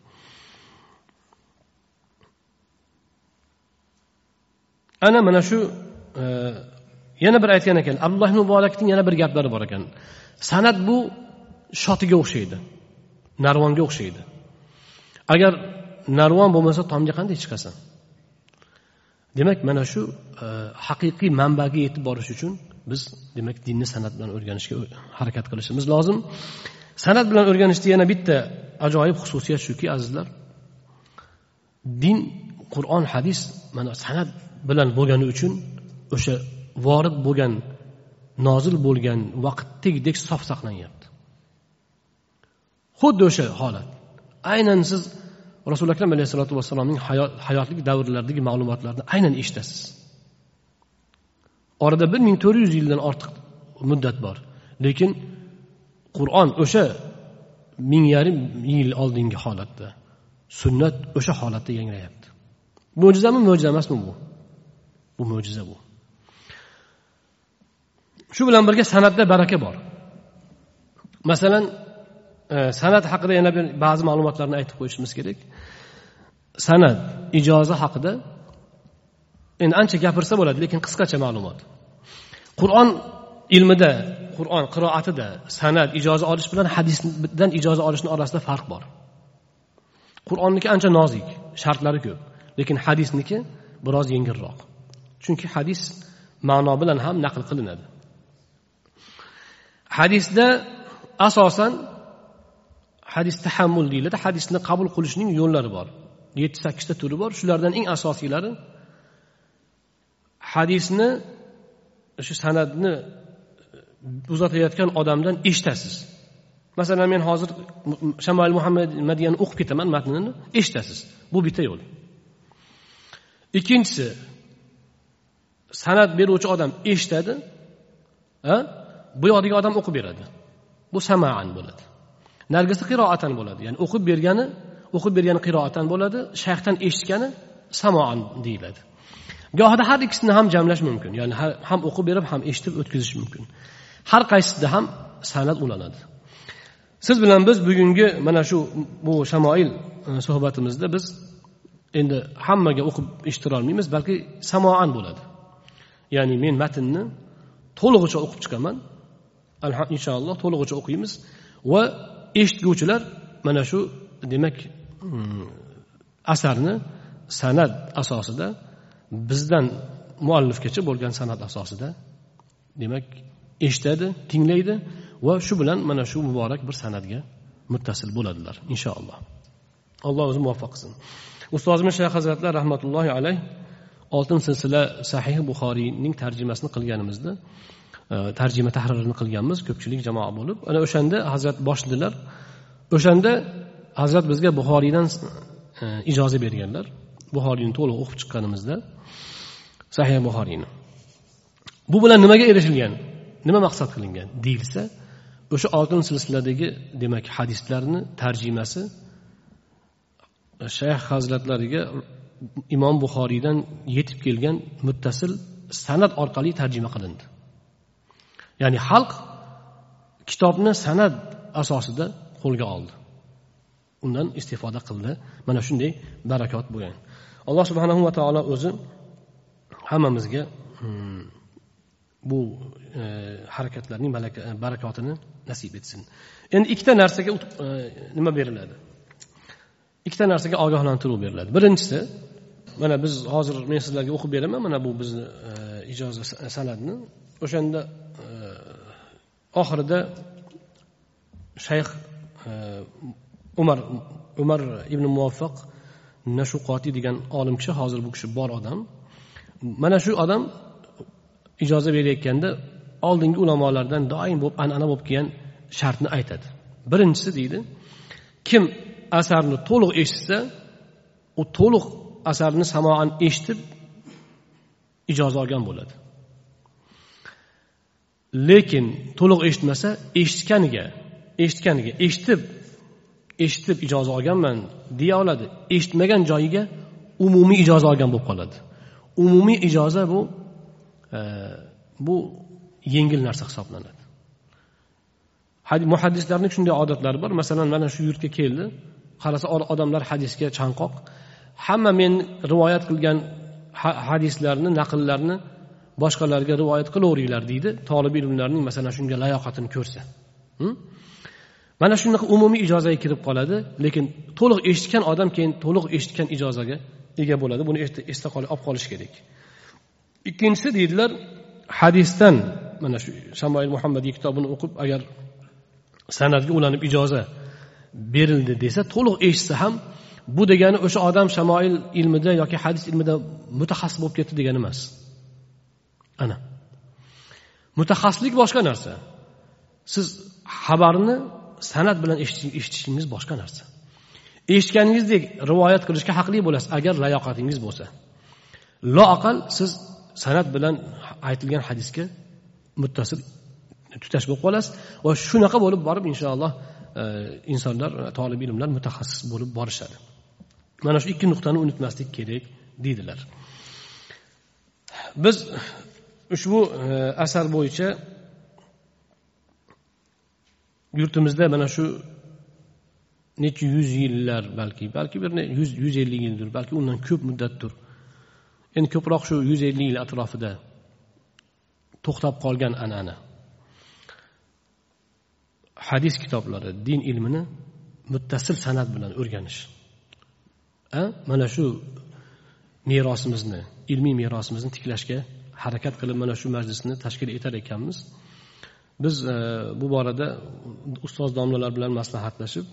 Ana mana shu e, yana bir aytgan ekan abdulloh muborakning yana bir gaplari bor ekan. San'at bu shotiga o'xshaydi narvonga o'xshaydi. Agar narvon bo'lmasa tomga qanday chiqasan? Demak mana shu e, haqiqiy manbaga yetib borish uchun biz demak dinni san'at bilan o'rganishga harakat qilishimiz lozim. San'at bilan o'rganishda yana bitta ajoyib xususiyat shuki azizlar din qur'on hadis mana san'at bilan bo'lgani uchun o'sha vorid bo'lgan nozil bo'lgan vaqtdagidek sof saqlanyapti. Xuddi o'sha holat. Aynan siz rasuli akram alayhissalotu vassalomning hayotlik davrlaridagi ma'lumotlarni aynan eshitasiz. Orada bir ming to'rt yuz yildan ortiq muddat bor. Lekin qur'on o'sha ming yarim yil oldingi holatda sunnat o'sha holatda yangrayapti. Mo'jizami mo'jiza emasmi bu? Bu mo'jiza bu. Shu bilan birga san'atda baraka bor. Masalan e, san'at haqida yana bir ba'zi ma'lumotlarni aytib qo'yishimiz kerak. San'at ijoza haqida endi ancha gapirsa bo'ladi lekin qisqacha ma'lumot. Qur'on ilmida qur'on qiroatida san'at ijoza olish bilan hadisdan ijoza olishni orasida farq bor. Qur'onniki ancha nozik shartlari ko'p lekin hadisniki biroz yengilroq. Chunki hadis ma'no bilan ham naql qilinadi. Hadisda asosan hadis tahammul deyiladi. Hadisni qabul qilishning yo'llari bor. Yetti sakkizta turi bor. Shulardan eng asosiylari hadisni shu san'atni uzatayotgan odamdan eshitasiz masalan men hozir shamoil muhammad madiyani o'qib ketaman matnini. Eshitasiz bu bitta yo'l. Ikkinchisi san'at beruvchi odam eshitadi bu yoqdagi odam o'qib beradi. Bu samaan bo'ladi. Narigisi qiroatan bo'ladi. Ya'ni o'qib bergani o'qib bergani qiroatan bo'ladi shayxdan eshitgani samoan deyiladi. Gohida har ikkisini ham jamlash mumkin. Ya'ni ham o'qib berib ham eshitib o'tkazish mumkin. Har qaysisida ham san'at ulanadi. Siz bilan biz bugungi mana shu bu shamoil e, suhbatimizda biz endi hammaga o'qib eshittirolmaymiz balki samoan bo'ladi. Ya'ni men matnni to'lig'icha o'qib chiqaman. Inshaalloh to'lig'icha o'qiymiz. Va eshitguvchilar mana shu demak hmm, asarni san'at asosida bizdan muallifgacha bo'lgan san'at asosida demak eshitadi tinglaydi va shu bilan mana shu muborak bir san'atga muttasil bo'ladilar inshaalloh. Alloh o'zi muvaffaq qilsin. Ustozimiz shayx hazratlar rahmatullohi alayh oltin silsila sahih buxoriyning tarjimasini qilganimizda tarjima tahririni qilganmiz ko'pchilik jamoa bo'lib. Ana o'shanda hazrat boshladilar. O'shanda hazrat bizga buxoriydan e, ijoza berganlar. Buxoriyni to'liq o'qib chiqqanimizda sahih buxoriyni. Bu bilan nimaga erishilgan? Nima maqsad qilingan? Deyilsa o'sha oltin silsiladagi demak hadislarni tarjimasi shayx hazratlariga imom buxoriydan yetib kelgan muttasil san'at orqali tarjima qilindi. Ya'ni xalq kitobni san'at asosida qo'lga oldi. Undan istifoda qildi. Mana shunday barakot bo'lgan. Alloh subhanahu va taolo o'zi hammamizga hmm, bu e, harakatlarning barakotini nasib etsin. Endi ikkita narsaga e, nima beriladi? Ikkita narsaga ogohlantiruv beriladi. Birinchisi mana biz hozir men sizlarga o'qib beraman mana bu bizni e, ijoza san'atni. O'shanda e, oxirida shayx e, umar umar ibn muvaffaq nashuqotiy degan olim kishi hozir bu kishi bor odam. Mana shu odam ijoza berayotganda oldingi ulamolardan doim bo'lib an'ana bo'lib kelgan shartni aytadi. Birinchisi deydi kim asarni to'liq eshitsa u to'liq asarni samoan eshitib ijoza olgan bo'ladi. Lekin to'liq eshitmasa eshitganiga eshitganiga eshitib eshitib ijoza olganman deya oladi. Eshitmagan joyiga umumiy ijoza olgan bo'lib qoladi. Umumiy ijoza bu e, bu yengil narsa hisoblanadi. Muhaddislarni shunday odatlari bor. Masalan mana shu yurtga keldi. Qarasa odamlar hadisga chanqoq. Hamma men rivoyat qilgan hadislarni naqllarni boshqalarga rivoyat qilaveringlar deydi. Tolib ilmlarning masalan shunga layoqatini ko'rsa. Mana shunaqa umumiy ijozaga kirib qoladi lekin to'liq eshitgan odam keyin to'liq eshitgan ijozaga ega bo'ladi. Buni esda olib qolish kerak. Ikkinchisi deydilar hadisdan mana shu shamoil muhammadiy kitobini o'qib agar san'atga ulanib ijoza berildi desa to'liq eshitsa ham bu degani o'sha odam shamoil ilmida yoki hadis ilmida mutaxassis bo'lib ketdi degani emas. Ana. Mutaxassislik boshqa narsa. Siz xabarni san'at bilan eshitishingiz boshqa narsa. Eshitganingizdek rivoyat qilishga haqli bo'lasiz agar layoqatingiz bo'lsa. Loaqal siz san'at bilan aytilgan hadisga muttasil tutash bo'lib qolasiz va shunaqa bo'lib borib inshaalloh e, insonlar tolib ilmlar mutaxassis bo'lib borishadi. Mana shu ikki nuqtani unutmaslik kerak deydilar. Biz ushbu e, asar bo'yicha yurtimizda mana shu necha yuz yillar balki balki bir yuz yuz ellik yildir balki undan ko'p muddatdir. Endi ko'proq shu yuz ellik yil atrofida to'xtab qolgan an'ana. Hadis kitoblari din ilmini muttasil san'at bilan o'rganish. Mana shu merosimizni ilmiy merosimizni tiklashga harakat qilib mana shu majlisni tashkil etar ekanmiz. Biz e, bu borada ustoz domlalar bilan maslahatlashib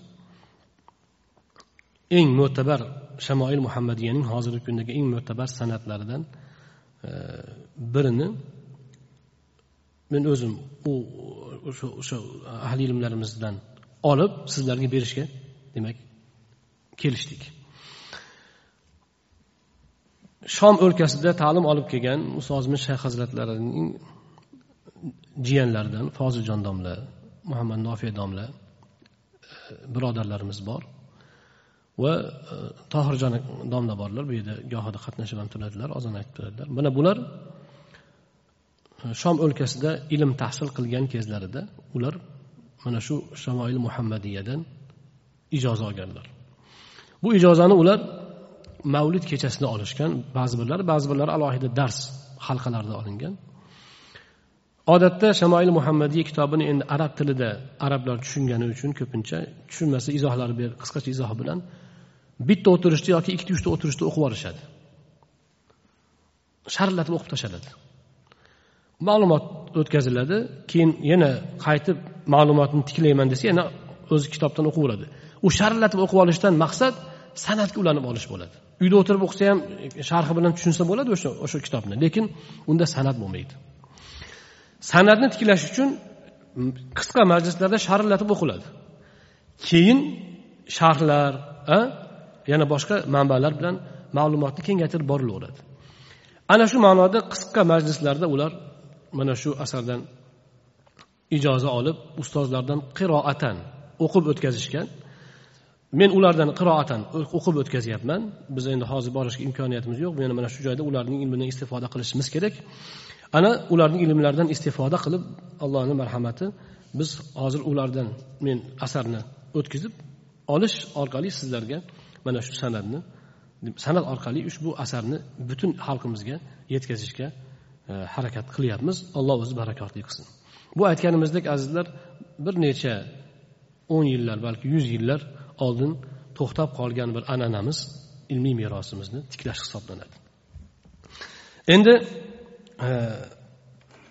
eng mo'tabar shamoil muhammadiyaning hozirgi kundagi eng mo'tabar san'atlaridan e, birini men o'zim u o'sha o'sha ahli ilmlarimizdan olib sizlarga berishga demak kelishdik. Shom o'lkasida ta'lim olib kelgan ustozimiz shayx hazratlarining jiyanlaridan foziljon domla muhammad nofiya domla e, birodarlarimiz bor. Va e, tohirjon domla borlar bu yerda gohida qatnashib ham turadilar ozon aytib turadilar. Mana bular e, shom o'lkasida ilm tahsil qilgan kezlarida ular mana shu shamoil muhammadiyadan ijoza olganlar. Bu ijozani ular mavlid kechasida olishgan ba'zi birlari ba'zi birlari alohida dars halqalarida olingan. Odatda shamoil muhammadiy kitobini endi arab tilida arablar tushungani uchun ko'pincha tushunmasa izohlar ber qisqacha izoh bilan bitta o'tirishda yoki ikkita uchta o'tirishda o'qib yuborishadi sharhlatib o'qib tashladi. Ma'lumot o'tkaziladi keyin yana qaytib ma'lumotni tiklayman desa yana o'zi kitobdan o'qiveradi u sharhlatib o'qib olishdan maqsad san'atga ulanib olish bo'ladi. Uyda o'tirib o'qisa ham sharhi bilan tushunsa bo'ladi o'sha o'sha kitobni. Lekin unda san'at bo'lmaydi. San'atni tiklash uchun qisqa majlislarda sharhlatib o'qiladi. Keyin sharhlar yana boshqa manbalar bilan ma'lumotni kengaytirib borilaveradi. Ana shu ma'noda qisqa majlislarda ular mana shu asardan ijoza olib ustozlardan qiroatan o'qib o'tkazishgan men ulardan qiroatan o'qib o'tkazyapman. Biz endi hozir borishga imkoniyatimiz yo'q. Yana mana shu joyda ularning ilmidan istifoda qilishimiz kerak. Ana ularning ilmlaridan istifoda qilib allohni marhamati biz hozir ulardan men asarni o'tkazib olish orqali sizlarga mana shu san'atni san'at orqali ushbu asarni butun xalqimizga yetkazishga e, harakat qilyapmiz. Alloh o'zi barakotli qilsin. Bu aytganimizdek azizlar bir necha o'n yillar balki yuz yillar oldin to'xtab qolgan bir an'anamiz ilmiy merosimizni tiklash hisoblanadi. Endi e,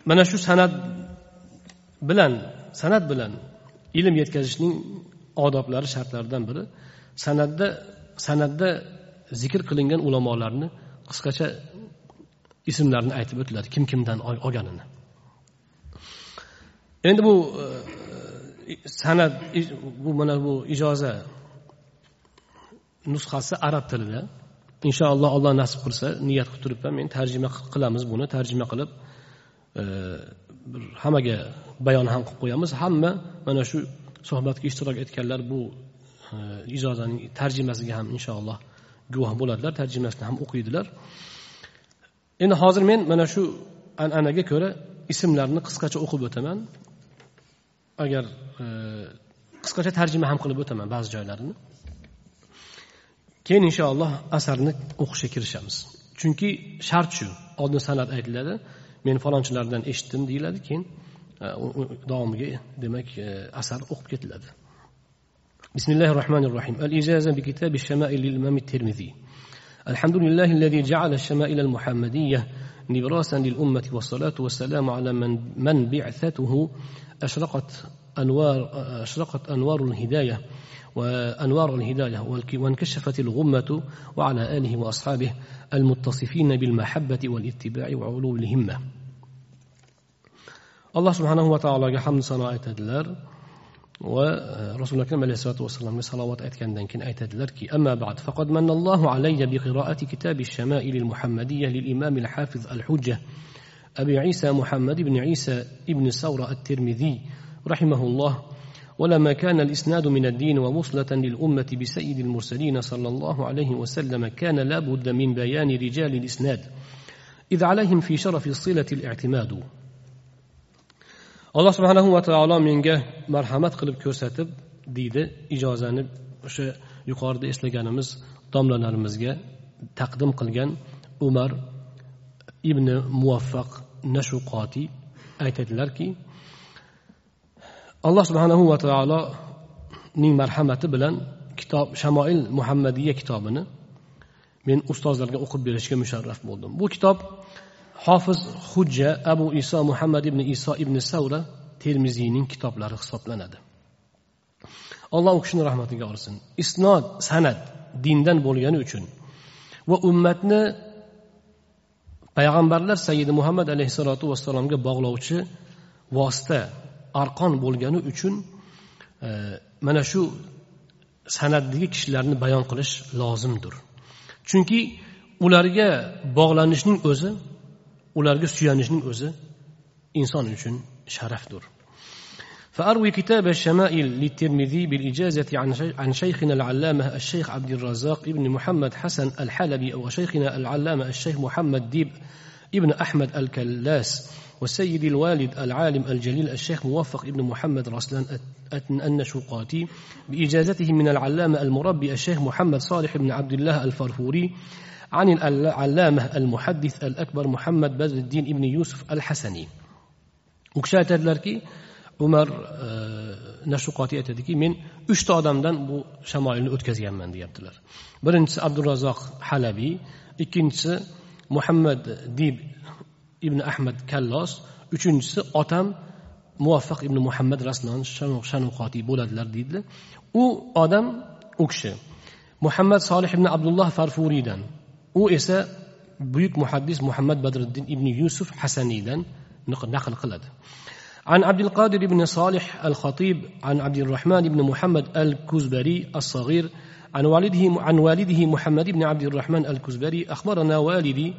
mana shu san'at bilan san'at bilan ilm yetkazishning odoblari shartlaridan biri san'atda san'atda zikr qilingan ulamolarni qisqacha ismlarini aytib o'tiladi kim kimdan olganini. Endi bu e, sanad san'at bu mana bu ijoza nusxasi arab tilida. Inshaalloh alloh nasib qilsa niyat qilib turibman men tarjima qilamiz buni tarjima qilib e, bir hammaga bayon ham qilib qo'yamiz. Hamma mana shu suhbatga ishtirok etganlar bu e, ijozaning tarjimasiga ham inshaalloh guvoh bo'ladilar tarjimasini ham o'qiydilar. Endi hozir men mana shu an'anaga ko'ra ismlarni qisqacha o'qib o'taman. agar e, qisqacha tarjima ham qilib o'taman ba'zi joylarini keyin inshaalloh asarni o'qishga kirishamiz chunki shart shu oldin san'at aytiladi men falonchilardan eshitdim deyiladi keyin e, davomiga demak e, asar o'qib ketiladi بسم الله الرحمن الرحيم الإجازة بكتاب الشمائل للإمام الترمذي الحمد لله الذي جعل الشمائل المحمدية نبراسا للأمة والصلاة والسلام على من, من بعثته أشرقت أنوار أشرقت أنوار الهداية وأنوار الهداية وانكشفت الغمة وعلى آله وأصحابه المتصفين بالمحبة والاتباع وعلو الهمة. الله سبحانه وتعالى akram alayhissalotu vassalomga ورسولنا كما عليه الصلاة والسلام صلوات أتكندن كن أيتدلركي أما بعد فقد من الله علي بقراءة كتاب الشمائل المحمدية للإمام الحافظ الحجة أبي عيسى محمد بن عيسى ابن ثورة الترمذي رحمه الله. ولما كان الإسناد من الدين ووصلة للأمة بسيد المرسلين صلى الله عليه وسلم كان لابد من بيان رجال الإسناد إذ عليهم في شرف الصلة الاعتماد. Alloh subhanahu va taolo menga marhamat qilib ko'rsatib deydi ijozani o'sha yuqorida eslaganimiz domlalarimizga taqdim qilgan umar ibn muvaffaq nashuqoti aytadilarki alloh subhanahu va taoloning marhamati bilan kitob shamoil muhammadiya kitobini men ustozlarga o'qib berishga musharraf bo'ldim. Bu kitob hofiz hujja abu iso muhammad ibn iso ibn savra termiziyning kitoblari hisoblanadi. Alloh u kishini rahmatiga olsin. Isnod san'at dindan bo'lgani uchun va ummatni payg'ambarlar sayyidi muhammad alayhissalotu vassalomga bog'lovchi vosita arqon bo'lgani uchun e, mana shu san'atdagi kishilarni bayon qilish lozimdir. Chunki ularga bog'lanishning o'zi ularga suyanishning o'zi inson uchun sharafdir. فأروي كتاب الشمائل للترمذي بالإجازة عن شيخنا العلامة الشيخ عبد الرزاق ابن محمد حسن الحلبي وشيخنا العلامة الشيخ محمد ديب ابن أحمد الكلاس والسيد الوالد العالم الجليل الشيخ موفق ابن محمد رسلان النشوقاتي بإجازته من العلامة المربي الشيخ محمد صالح بن عبد الله الفرفوري عن العلامة المحدث الأكبر محمد بدر الدين ابن يوسف الحسني وكشات aytadilarki umar nashuqotiy aytadiki men uchta odamdan bu shamoilni o'tkazganman deyaptilar birinchisi abdurazzoq halabiy ikkinchisi muhammad dib ibn ahmad kallos uchinchisi otam muvaffaq ibn muhammad raslon shanuqotiy bo'ladilar deydilar u odam u kishi muhammad solih ibn abdulloh farfuriydan u esa buyuk muhaddis muhammad badriddin ibn yusuf hasaniydan naql qiladi عن عبد القادر بن صالح الخطيب عن عبد الرحمن بن محمد الكزبري الصغير عن والده عن والده محمد بن عبد الرحمن الكزبري. أخبرنا والدي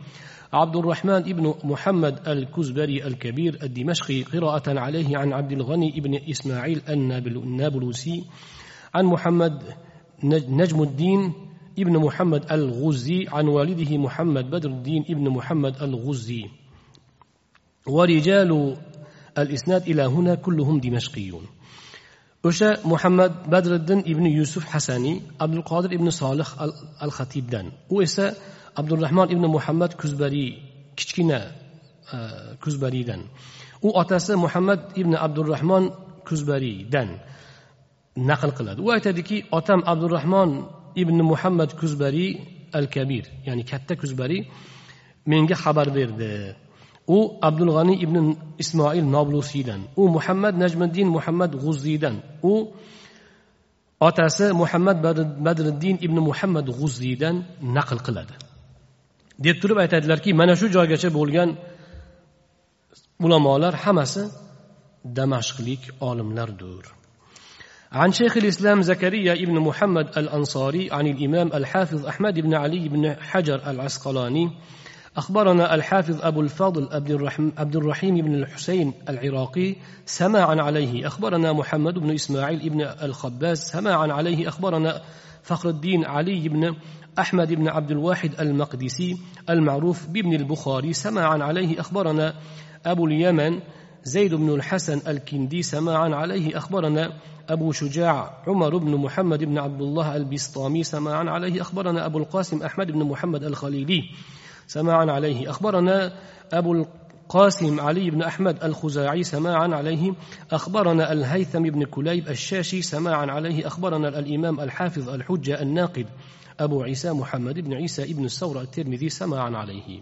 عبد الرحمن بن محمد الكزبري الكبير الدمشقي قراءة عليه عن عبد الغني بن إسماعيل النابلسي عن محمد نجم الدين ابن محمد الغزي عن والده محمد بدر الدين ابن محمد الغزي. ورجال الإسناد إلى هنا كلهم دمشقيون. أشاء محمد بدر الدين ابن يوسف حساني عبد القادر ابن صالح الخطيب دان وإسا عبد الرحمن ابن محمد كزبري كتكنا آه، كزبري دان وأتاسا محمد ابن عبد الرحمن كزبري دان نقل قلد وآتا وأتدكي آتام عبد الرحمن ibn muhammad kuzbariy al kabir ya'ni katta kuzbariy menga xabar berdi. U abdul g'aniy ibn ismoil noblusiydan u muhammad najmiddin muhammad g'uzziydan u otasi muhammad badriddin ibn muhammad g'uzziydan naql qiladi. Deb turib aytadilarki mana shu joygacha bo'lgan ulamolar hammasi damashqlik olimlardir. عن شيخ الإسلام زكريا ابن محمد الأنصاري عن الإمام الحافظ أحمد بن علي بن حجر العسقلاني أخبرنا الحافظ أبو الفضل عبد الرحيم بن الحسين العراقي سماعا عليه أخبرنا محمد بن إسماعيل بن الخباز سماعا عليه أخبرنا فخر الدين علي بن أحمد بن عبد الواحد المقدسي المعروف بابن البخاري سماعا عليه أخبرنا أبو اليمن زيد بن الحسن الكندي سماعا عليه أخبرنا أبو شجاع عمر بن محمد بن عبد الله البسطامي سماعا عليه أخبرنا أبو القاسم أحمد بن محمد الخليلي. سماعا عليه. أخبرنا أبو القاسم علي بن أحمد الخزاعي سماعا عليه. أخبرنا الهيثم بن كليب الشاشي سماعا عليه. أخبرنا الإمام الحافظ الحجة الناقد أبو عيسى محمد بن عيسى بن الثورة الترمذي سماعا عليه.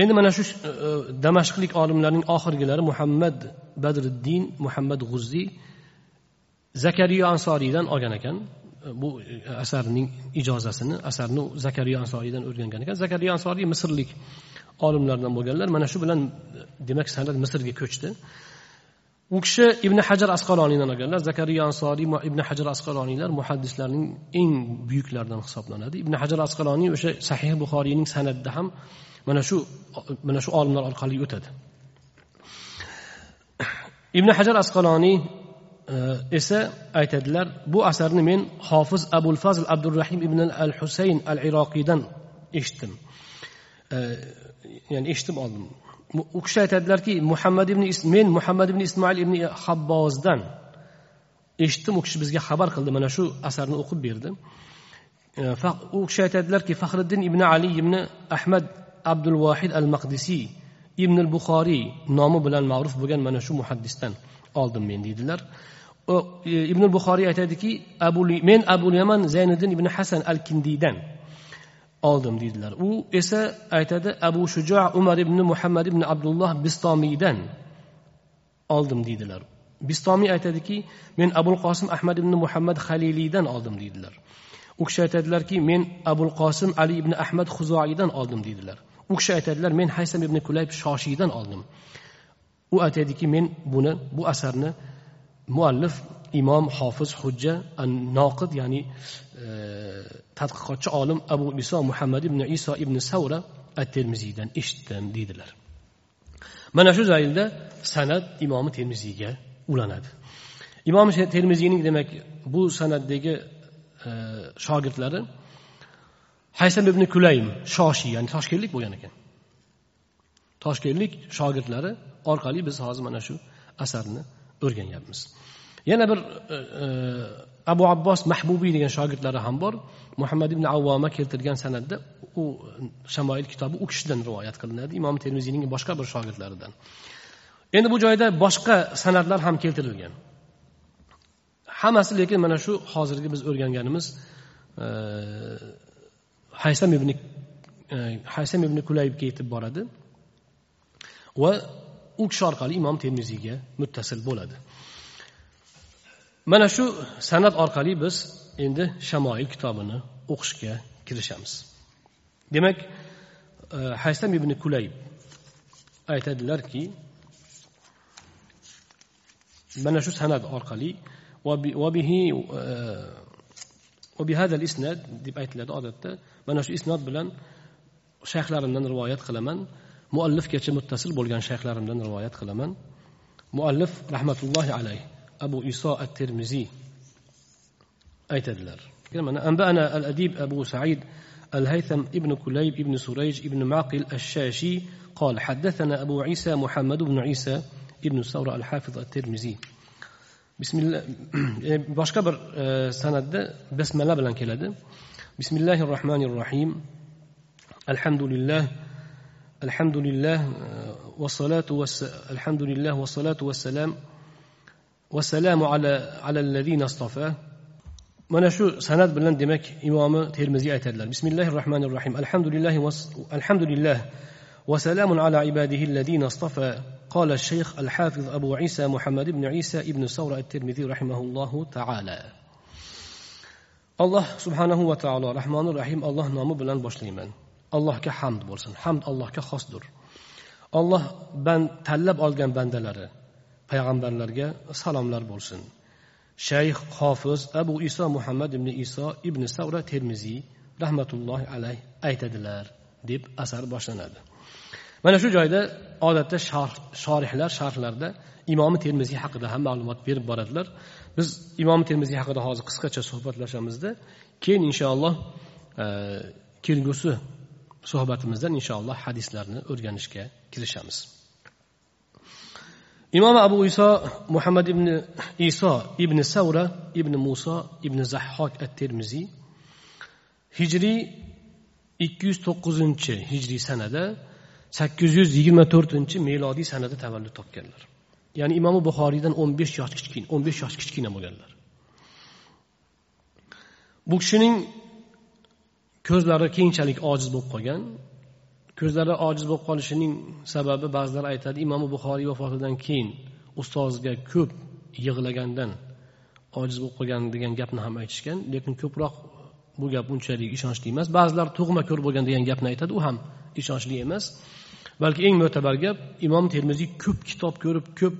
Endi mana shu e, e, damashqlik olimlarning oxirgilari muhammad badriddin muhammad g'uzziy zakariyo ansoriydan olgan ekan. E, bu asarning ijozasini asarni zakariyo ansoriydan o'rgangan ekan. Zakariyo ansoriy misrlik olimlardan bo'lganlar. Mana shu bilan demak san'at misrga ko'chdi. U kishi ibn hajar asqaloniydan olganlar. Zakariya ansoriy ibn hajar asqaloniylar muhaddislarning eng buyuklaridan hisoblanadi. Ibn hajar asqaloniy o'sha sahih buxoriyning san'atida ham mana shu mana shu olimlar orqali o'tadi. Ibn hajar asqaloniy e, esa aytadilar bu asarni men hofiz abul fazl abdurahim ibn al husayn al iroqiydan eshitdim e, ya'ni eshitib oldim. U kishi aytadilarki muhammad ibn men muhammad ibn ismoil ibn habbozdan eshitdim u kishi bizga xabar qildi mana shu asarni o'qib berdi. E, u kishi aytadilarki faxriddin ibn ali ibn ahmad abdul vohid al maqdisiy ibn al buxoriy nomi bilan ma'ruf bo'lgan mana shu muhaddisdan oldim men deydilar. E, ibn buxoriy aytadiki men abu yaman zayniddin ibn hasan al kindiydan oldim deydilar. U esa aytadi abu shujo umar ibn muhammad ibn abdulloh bistomiydan oldim deydilar. Bistomiy aytadiki men abul qosim ahmad ibn muhammad haliliydan oldim deydilar. U kishi aytadilarki men abul qosim ali ibn ahmad huzoiydan oldim deydilar. U kishi aytadilar men haysam ibn kulayb shoshiydan oldim. U aytadiki men buni bu asarni muallif imom hofiz hujja noqid ya'ni e, tadqiqotchi olim abu iso muhammad ibn iso ibn savra at termiziydan eshitdim deydilar. Mana shu zaylda san'at imomi termiziyga ulanadi. Imom termiziyning demak bu san'atdagi e, shogirdlari haysam ibn kulaym shoshiy ya'ni toshkentlik bo'lgan ekan. Toshkentlik shogirdlari orqali biz hozir mana shu asarni o'rganyapmiz. Yana bir e, e, abu abbos mahbubiy degan shogirdlari ham bor. Muhammad ibn avvoma keltirgan san'atda u e, shamoil kitobi u kishidan rivoyat qilinadi. Imom termiziyning boshqa bir shogirdlaridan. Endi bu joyda boshqa san'atlar ham keltirilgan. Hammasi lekin mana shu hozirgi biz o'rganganimiz e, haysam ibn e, haysam ibn kulaybga yetib boradi va u kishi orqali imom termiziyga muttasil bo'ladi. Mana shu san'at orqali biz endi shamoil kitobini o'qishga kirishamiz. Demak e, haysam ibn kulayb aytadilarki mana shu san'at orqali e, وبهذا الإسناد دي ايت لاد ادت مانا شو إسناد بلن شيخ لارمدان روايات خلمان مؤلف كيتش متصل بولغان شيخ لارمدان روايات خلمان مؤلف رحمة الله عليه أبو إساء الترمزي أي تدلر أنبأنا الأديب أبو سعيد الهيثم ابن كليب ابن سريج ابن معقل الشاشي قال حدثنا أبو عيسى محمد بن عيسى ابن ثورة الحافظ الترمزي bismillah boshqa bir e, san'atda basmala bilan keladi bismillahi rohmanir rohim alhamdulillah alhamdulillah vassalatu alhamdulillah vassalatu vassalam vassalamu ala alallazina istofa mana shu san'at bilan demak imomi termiziy aytadilar bismillahi rohmanir rohim alhamdulillah alhamdulillah وسلام على عباده الذين اصطفى قال الشيخ الحافظ أبو عيسى محمد بن عيسى ابن سورة الترمذي رحمه الله تعالى alloh subhanahu va taolo rahmonir rahim alloh nomi bilan boshlayman allohga hamd bo'lsin hamd allohga xosdir olloh band tanlab olgan bandalari payg'ambarlarga salomlar bo'lsin shayx hofiz abu iso muhammad ibn iso ibn savra termiziy rahmatullohi alayh aytadilar deb asar boshlanadi mana shu joyda odatda shorihlar sharhlarda imomi termiziy haqida ham ma'lumot berib boradilar. Biz imomi termiziy haqida hozir qisqacha suhbatlashamizda keyin inshaalloh e, kelgusi suhbatimizdan inshaalloh hadislarni o'rganishga kirishamiz. Imom abu iso muhammad ibn iso ibn savra ibn muso ibn zahhok at termiziy hijriy ikki yuz to'qqizinchi hijriy sanada sakkiz yuz yigirma to'rtinchi melodiy sanada tavallud topganlar. Ya'ni imomi buxoriydan o'n besh yosh kichkina o'n besh yosh kichkina bo'lganlar. Bu kishining ko'zlari keyinchalik ojiz bo'lib qolgan. Ko'zlari ojiz bo'lib qolishining sababi ba'zilar aytadi imomi buxoriy vafotidan keyin ustoziga ko'p yig'lagandan ojiz bo'lib qolgan degan gapni ham aytishgan lekin ko'proq bu gap unchalik ishonchli emas. Ba'zilar tug'ma ko'r bo'lgan degan gapni aytadi u ham ishonchli emas. Balki eng mo'tabar gap imom termiziy ko'p kitob ko'rib ko'p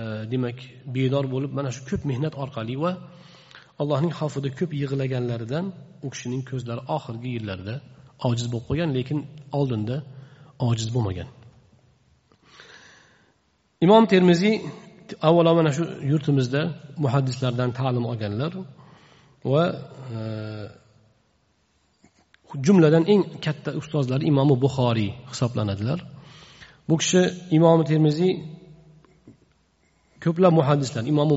e, demak bedor bo'lib mana shu ko'p mehnat orqali va allohning xavfida ko'p yig'laganlaridan u kishining ko'zlari oxirgi yillarda ojiz bo'lib qolgan lekin oldinda ojiz bo'lmagan. Imom termiziy avvalo mana shu yurtimizda muhaddislardan ta'lim olganlar va e, jumladan eng katta ustozlari imomi buxoriy hisoblanadilar. Bu kishi imomi termiziy ko'plab muhaddislar imomi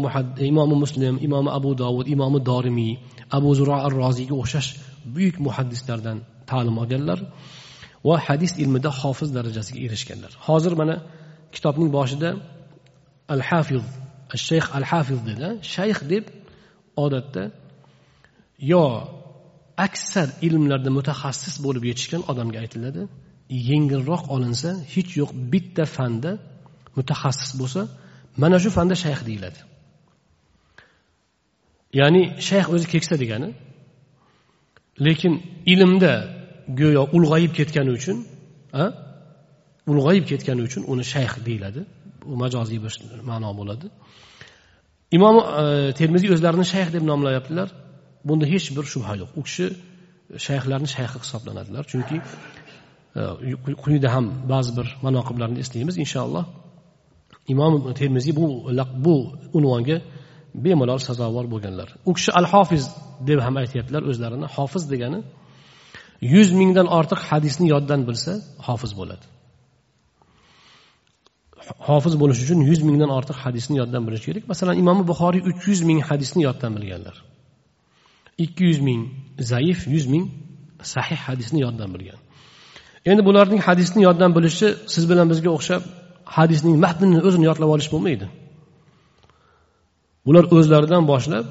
imomi muslim imomi abu dovud imomi dorimiy abu zuro ar roziyga o'xshash buyuk muhaddislardan ta'lim olganlar va hadis ilmida hofiz darajasiga erishganlar. Hozir mana kitobning boshida al hafiz shayx al hafiz dedi. Shayx deb odatda yo aksar ilmlarda mutaxassis bo'lib yetishgan odamga aytiladi yengilroq olinsa hech yo'q bitta fanda mutaxassis bo'lsa mana shu fanda shayx deyiladi. Ya'ni shayx o'zi keksa degani lekin ilmda go'yo ulg'ayib ketgani uchun ulg'ayib ketgani uchun uni shayx deyiladi. Bu majoziy bir ma'no bo'ladi. Imom e, termiziy o'zlarini shayx deb nomlayaptilar. Bunda hech bir shubha yo'q. U kishi e, shayxlarni shayxi hisoblanadilar. Chunki e, quyida ham ba'zi bir manoqiblarni eslaymiz. Inshaalloh imom termiziy bu bu unvonga bemalol sazovor bo'lganlar. U kishi al hofiz deb ham aytyaptilar o'zlarini. Hofiz degani yuz mingdan ortiq hadisni yoddan bilsa hofiz bo'ladi. Hofiz bo'lish uchun yuz mingdan ortiq hadisni yoddan bilish kerak. Masalan imom buxoriy uch yuz ming hadisni yoddan bilganlar. Ikki yuz ming zaif yuz ming sahih hadisni yoddan bilgan. Endi bularning hadisni yoddan bilishi siz bilan bizga o'xshab hadisning matnini o'zini yodlab olish bo'lmaydi. Bular o'zlaridan boshlab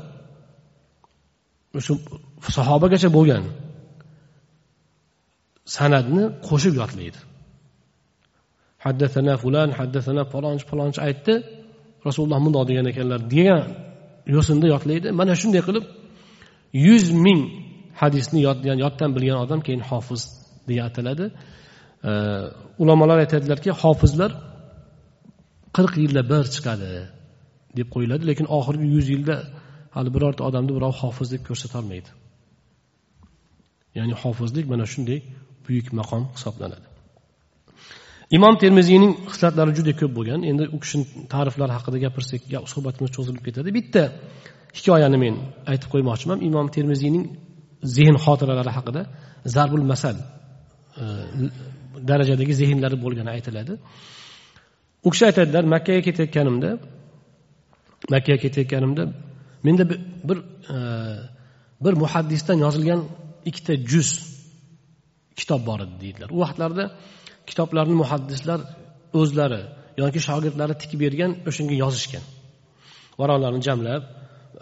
shu sahobagacha bo'lgan san'atni qo'shib yodlaydi. Haddatana fulan haddatana palonchi palonchi aytdi. Rasululloh mundoq degan ekanlar degan yo'sinda yodlaydi. Mana shunday qilib yuz ming hadisni yoddan bilgan odam keyin hofiz deya ataladi. Ulamolar aytadilarki hofizlar qirq yilda bir chiqadi deb qo'yiladi lekin oxirgi yuz yilda hali birorta odamni birov hofiz deb ko'rsatolmaydi ya'ni hofizlik mana shunday buyuk maqom hisoblanadi. Imom termiziyning hislatlari juda ko'p bo'lgan. Endi u kishini ta'riflari haqida gapirsak suhbatimiz cho'zilib ketadi. Bitta hikoyani men aytib qo'ymoqchiman. Imom termiziyning zehn xotiralari haqida zarbul masal e, darajadagi zehnlari bo'lgani aytiladi. U kishi aytadilar makkaga ketayotganimda makkaga ketayotganimda menda bir e, bir muhaddisdan yozilgan ikkita juz kitob bor edi deydilar. U vaqtlarda kitoblarni muhaddislar o'zlari yoki shogirdlari tikib bergan o'shanga yozishgan. Varaqlarni jamlab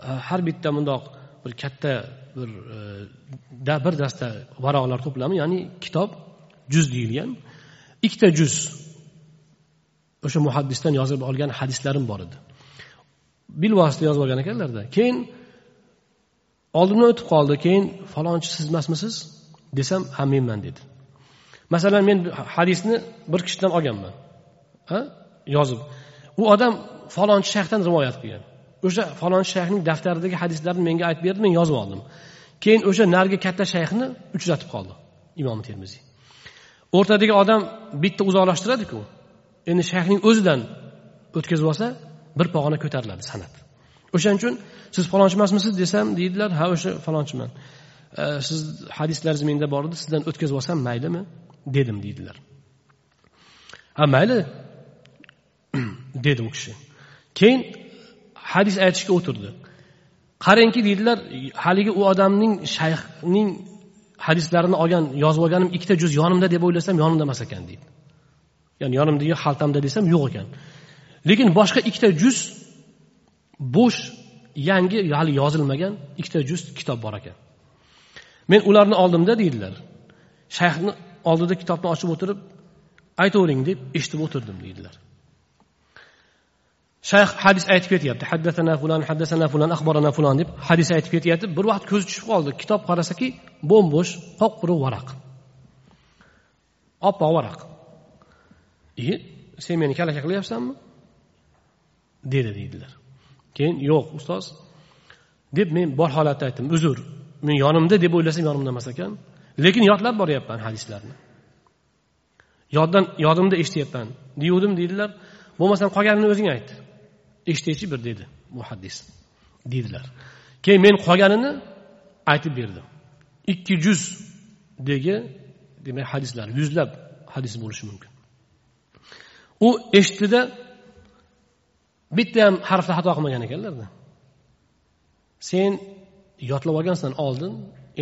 Э, har bitta bundoq bir katta bir e, da bir dasta varaqlar to'plami ya'ni kitob juz deyilgan. Ikkita juz. O'sha muhaddisdan yozib olgan hadislarim bor edi. Bilvosita yozib olgan ekanlarda keyin oldimdan o'tib qoldi keyin falonchi siz emasmisiz desam ha menman dedi. Masalan men hadisni bir kishidan olganman ha yozib. U odam falonchi shayxdan rivoyat qilgan. O'sha falon shayxning daftaridagi hadislarni menga aytib berdi men yozib oldim. Keyin o'sha narigi katta shayxni uchratib qoldi imom termiziy o'rtadagi odam bitta uzoqlashtiradiku endi shayxning o'zidan o'tkazib olsa bir pog'ona ko'tariladi san'at. O'shaning uchun siz falonchi emasmisiz desam deydilar ha o'sha falonchiman. Siz hadislaringiz menda bor edi sizdan o'tkazib olsam maylimi? dedim deydilar. Ha mayli dedi u kishi. Keyin hadis aytishga o'tirdi. Qarangki deydilar haligi u odamning shayxning hadislarini olgan yozib olganim ikkita juz yonimda deb o'ylasam yonimda emas ekan deydi. Ya'ni yonimdagi xaltamda desam yo'q ekan. Lekin boshqa ikkita juz bo'sh yangi hali yozilmagan ikkita juz kitob bor ekan. Men ularni oldimda deydilar. Shayxni oldida kitobni ochib o'tirib aytavering deb eshitib o'tirdim deydilar. Shayx hadis aytib ketyapti. Haddasana fulan haddasana fulan axborana fulan deb hadis aytib ketyapti. Bir vaqt ko'zi tushib qoldi. Kitob qarasaki bo'm bo'sh qop quruq varaq. Oppoq varaq. I sen meni kalaka qilyapsanmi? Dedi deydilar. Keyin yo'q ustoz. Deb men bor holatda aytdim. Uzr men yonimda deb o'ylasam yonimda emas ekan. Lekin yodlab boryapman hadislarni. Yoddan yodimda eshityapman. Deyuvdim deydilar. Bo'lmasam qolganini o'zing ayt. Eshitaychi bir dedi muhaddis. Deydilar. Keyin men qolganini aytib berdim. Ikki yuzdagi demak hadislar yuzlab hadis bo'lishi mumkin. U eshitdida bitta ham harfda xato qilmagan ekanlarda. Sen yodlab olgansan oldin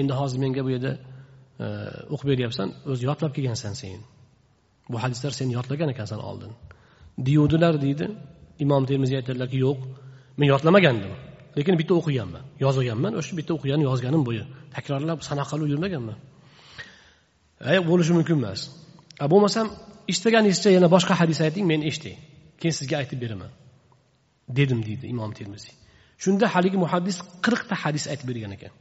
endi hozir menga bu yerda e, o'qib beryapsan o'zi yodlab kelgansan sen. Bu hadislar sen yodlagan ekansan oldin. Deyuvdilar deydi. Imom termiziy aytadilarki yo'q men yodlamagandim. Lekin bitta o'qiganman yozganman o'sha bitta o'qiganni yozganim bo'yi. Takrorlab sanaq qilib yurmaganman ay bo'lishi mumkin emas. Bo'lmasam istaganingizcha yana boshqa hadis ayting men eshitay. Keyin sizga aytib beraman dedim deydi imom termiziy shunda haligi muhaddis qirqta hadis aytib bergan ekan.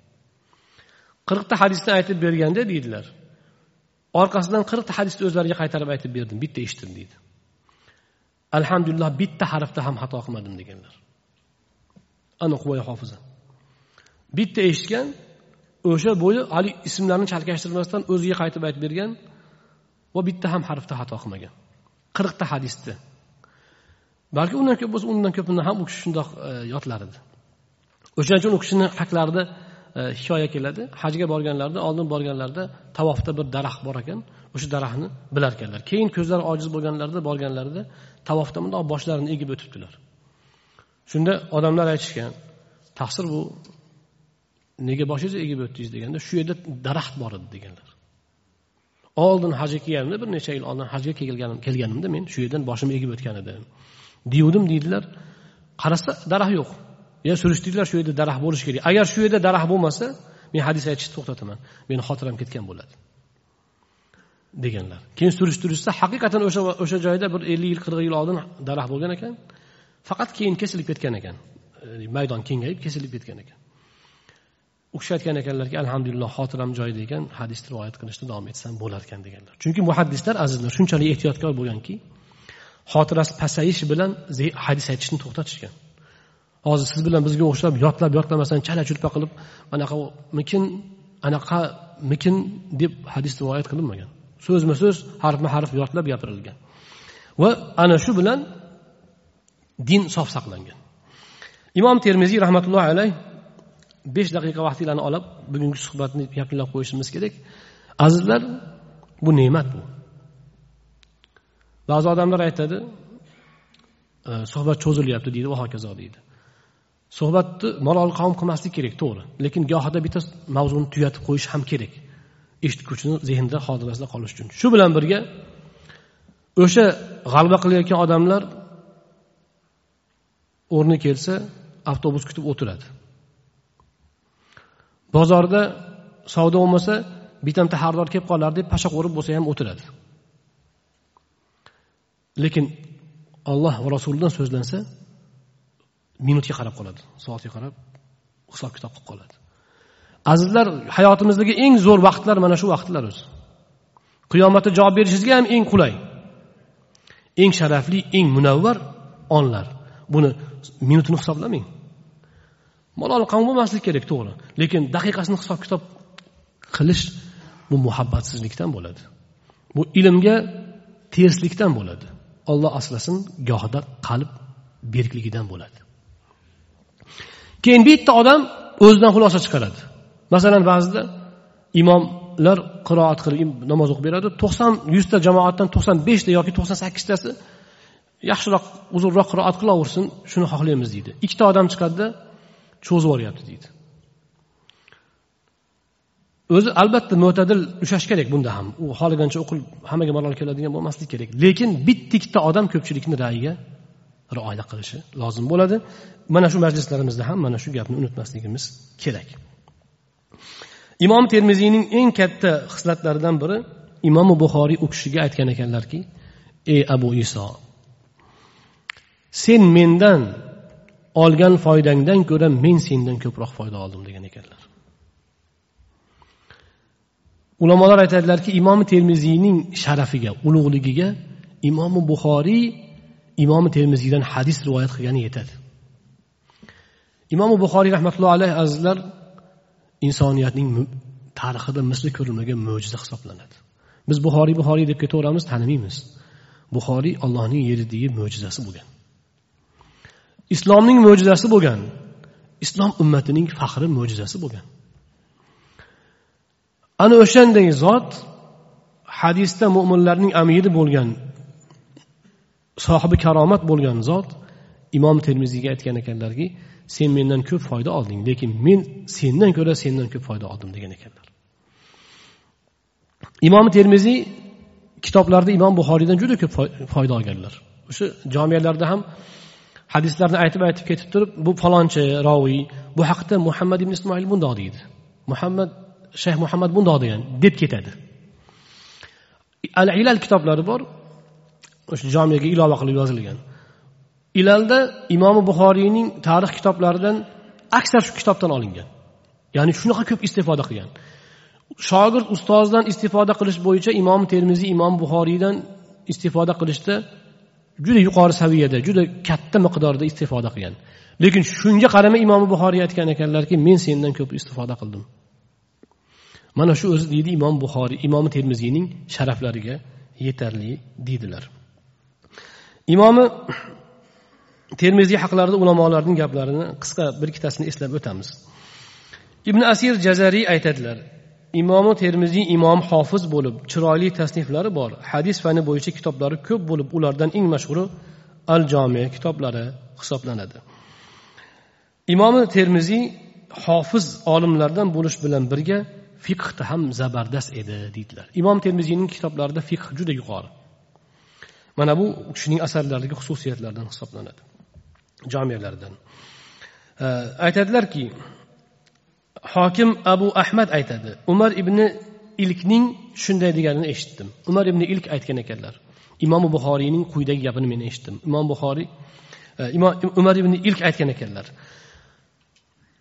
Qirqta hadisni aytib berganda deydilar orqasidan qirqta hadisni o'zlariga qaytarib aytib berdim bitta eshitdim deydi. Alhamdulillah bitta harfda ham xato qilmadim deganlar. Ana quvoy hofiza. Bitta eshitgan o'sha bo'yi hali ismlarni chalkashtirmasdan o'ziga qaytib aytib bergan va bitta ham harfda xato qilmagan. Qirqta hadisni balki undan ko'p bo'lsa undan ko'pini ham u kishi shundoq e, yodlar edi o'shaning uchun u kishini haqlarida e, hikoya keladi. Hajga borganlarida oldin borganlarida tavofda bir daraxt bor ekan. O'sha daraxtni bilar ekanlar. Keyin ko'zlari ojiz bo'lganlarida borganlarida tavofda bundoq boshlarini egib o'tibdilar. Shunda odamlar aytishgan taqsir bu nega boshingizni egib o'tdingiz? deganda shu yerda daraxt bor edi deganlar. Oldin hajga kelganimda bir necha yil oldin hajga kelganim kelganimda men shu yerdan boshimni egib o'tgan edim. Deyuvdim deydilar qarasa daraxt yo'q. Ya surishtirdilar shu yerda daraxt bo'lishi kerak. Agar shu yerda daraxt bo'lmasa men hadis aytishni to'xtataman. Meni xotiram ketgan bo'ladi. Deganlar. Keyin surishtirishsa haqiqatdan o'sha o'sha joyda bir ellik yil qirq yil oldin daraxt bo'lgan ekan. Faqat keyin kesilib ketgan ekan. Maydon kengayib kesilib ketgan ekan. U kishi aytgan ekanlarki alhamdulillah xotiram joyida ekan hadisni rivoyat qilishni davom etsam bo'lar ekan deganlar. Chunki muhaddislar azizlar shunchalik ehtiyotkor bo'lganki xotirasi pasayish bilan hadis aytishni to'xtatishgan. Hozir siz bilan bizga o'xshab yodlab yodlamasdan chala chulpa qilib anaqamikin anaqamikin anaqa mikin deb hadis rivoyat qilinmagan. So'zma so'z harfma harf yodlab gapirilgan. Va ana shu bilan din sof saqlangan. Imom termiziy rahmatullohi alayh besh daqiqa vaqtinglarni olib bugungi suhbatni yakunlab qo'yishimiz kerak. Azizlar bu ne'mat bu. Ba'zi odamlar aytadi e, suhbat cho'zilyapti deydi va hokazo deydi. Suhbatni malol qavm qilmaslik kerak to'g'ri. Lekin gohida bitta mavzuni tugatib qo'yish ham kerak. Eshitguvchini zehnida xotirasida qolishi uchun. Shu bilan birga o'sha g'alaba qilayotgan odamlar o'rni kelsa avtobus kutib o'tiradi. Bozorda savdo bo'lmasa bitta xaridor kelib qolar deb pasha qo'rib bo'lsa ham o'tiradi. Lekin olloh va rasulidan so'zlansa minutga qarab qoladi. Soatga qarab hisob kitob qilib qoladi. Azizlar hayotimizdagi eng zo'r vaqtlar mana shu vaqtlar o'zi. Qiyomatda javob berishingizga ham eng qulay eng sharafli eng munavvar onlar. Buni minutini hisoblamang. Malol qavm bo'lmaslik kerak to'g'ri. Lekin daqiqasini hisob kitob qilish bu muhabbatsizlikdan bo'ladi. Bu ilmga terslikdan bo'ladi. Olloh asrasin gohida qalb berkligidan bo'ladi. Keyin bitta odam o'zidan xulosa chiqaradi. Masalan ba'zida imomlar qiroat qilib namoz o'qib beradi. To'qson yuzta jamoatdan to'qson beshta yoki to'qson sakkiztasi yaxshiroq uzunroq qiroat qilaversin shuni xohlaymiz deydi. Ikkita odam chiqadida cho'zib yuboryapti deydi. O'zi albatta mo'tadil ushlash kerak bunda ham. U xohlagancha o'qilib hammaga malol keladigan bo'lmaslik kerak. Lekin bitta ikkita odam ko'pchilikni rayiga rioya qilishi lozim bo'ladi. Mana shu majlislarimizda ham mana shu gapni unutmasligimiz kerak. Imom termiziyning eng katta xislatlaridan biri imom buxoriy u kishiga aytgan ekanlarki ey abu iso sen mendan olgan foydangdan ko'ra men sendan ko'proq foyda oldim degan ekanlar. Ulamolar aytadilarki imom termiziyning sharafiga ulug'ligiga imomi buxoriy imomi termiziydan hadis rivoyat qilgani yetadi. Imom buxoriy rahmatullohi alayhi azizlar insoniyatning tarixida misli ko'rilmagan mo'jiza hisoblanadi. Biz buxoriy buxoriy deb ketaveramiz tanimaymiz. Buxoriy allohning yeridagi mo'jizasi bo'lgan. Islomning mo'jizasi bo'lgan islom ummatining faxri mo'jizasi bo'lgan. Ana o'shanday zot hadisda mo'minlarning amiri bo'lgan sohibi karomat bo'lgan zot imom termiziyga aytgan ekanlarki sen mendan ko'p foyda olding lekin men sendan ko'ra sendan ko'p foyda oldim degan ekanlar. Imom termiziy kitoblarida imom buxoriydan juda ko'p foyda olganlar. O'sha jomiyalarda ham hadislarni aytib aytib ketib turib bu falonchi roviy bu haqda muhammad ibn ismoil bundoq deydi. Muhammad shayx muhammad bundoq degan deb ketadi. Al ilal kitoblari bor o'sha jomiyaga ilova qilib yozilgan. Ilalda imomi buxoriyning tarix kitoblaridan aksar shu kitobdan olingan. Ya'ni shunaqa ko'p istifoda qilgan. Shogird ustozidan istifoda qilish bo'yicha imom termiziy imom buxoriydan istifoda qilishda juda yuqori saviyada juda katta miqdorda istifoda qilgan. Lekin shunga qaramay imom buxoriy aytgan ekanlarki men sendan ko'p istifoda qildim. Mana shu o'zi deydi imom buxoriy imom termiziyning sharaflariga yetarli deydilar. Imomi termiziy haqlarida ulamolarning gaplarini qisqa bir ikkitasini eslab o'tamiz. Ibn asir jazariy aytadilar imomi termiziy imom hofiz bo'lib chiroyli tasniflari bor. Hadis fani bo'yicha kitoblari ko'p bo'lib ulardan eng mashhuri al jomi kitoblari hisoblanadi. Imomi termiziy hofiz olimlardan bo'lish bilan birga fiqhda ham zabardast edi deydilar. Imom termiziyning kitoblarida fiqh juda yuqori. Mana bu kishining asarlaridagi xususiyatlardan hisoblanadi. Jomiyalardan aytadilarki hokim abu ahmad aytadi umar ibn ilkning shunday deganini eshitdim. Umar ibn ilk aytgan ekanlar. Imom buxoriyning quyidagi gapini men eshitdim. Imom buxoriy e, umar ibn ilk aytgan ekanlar.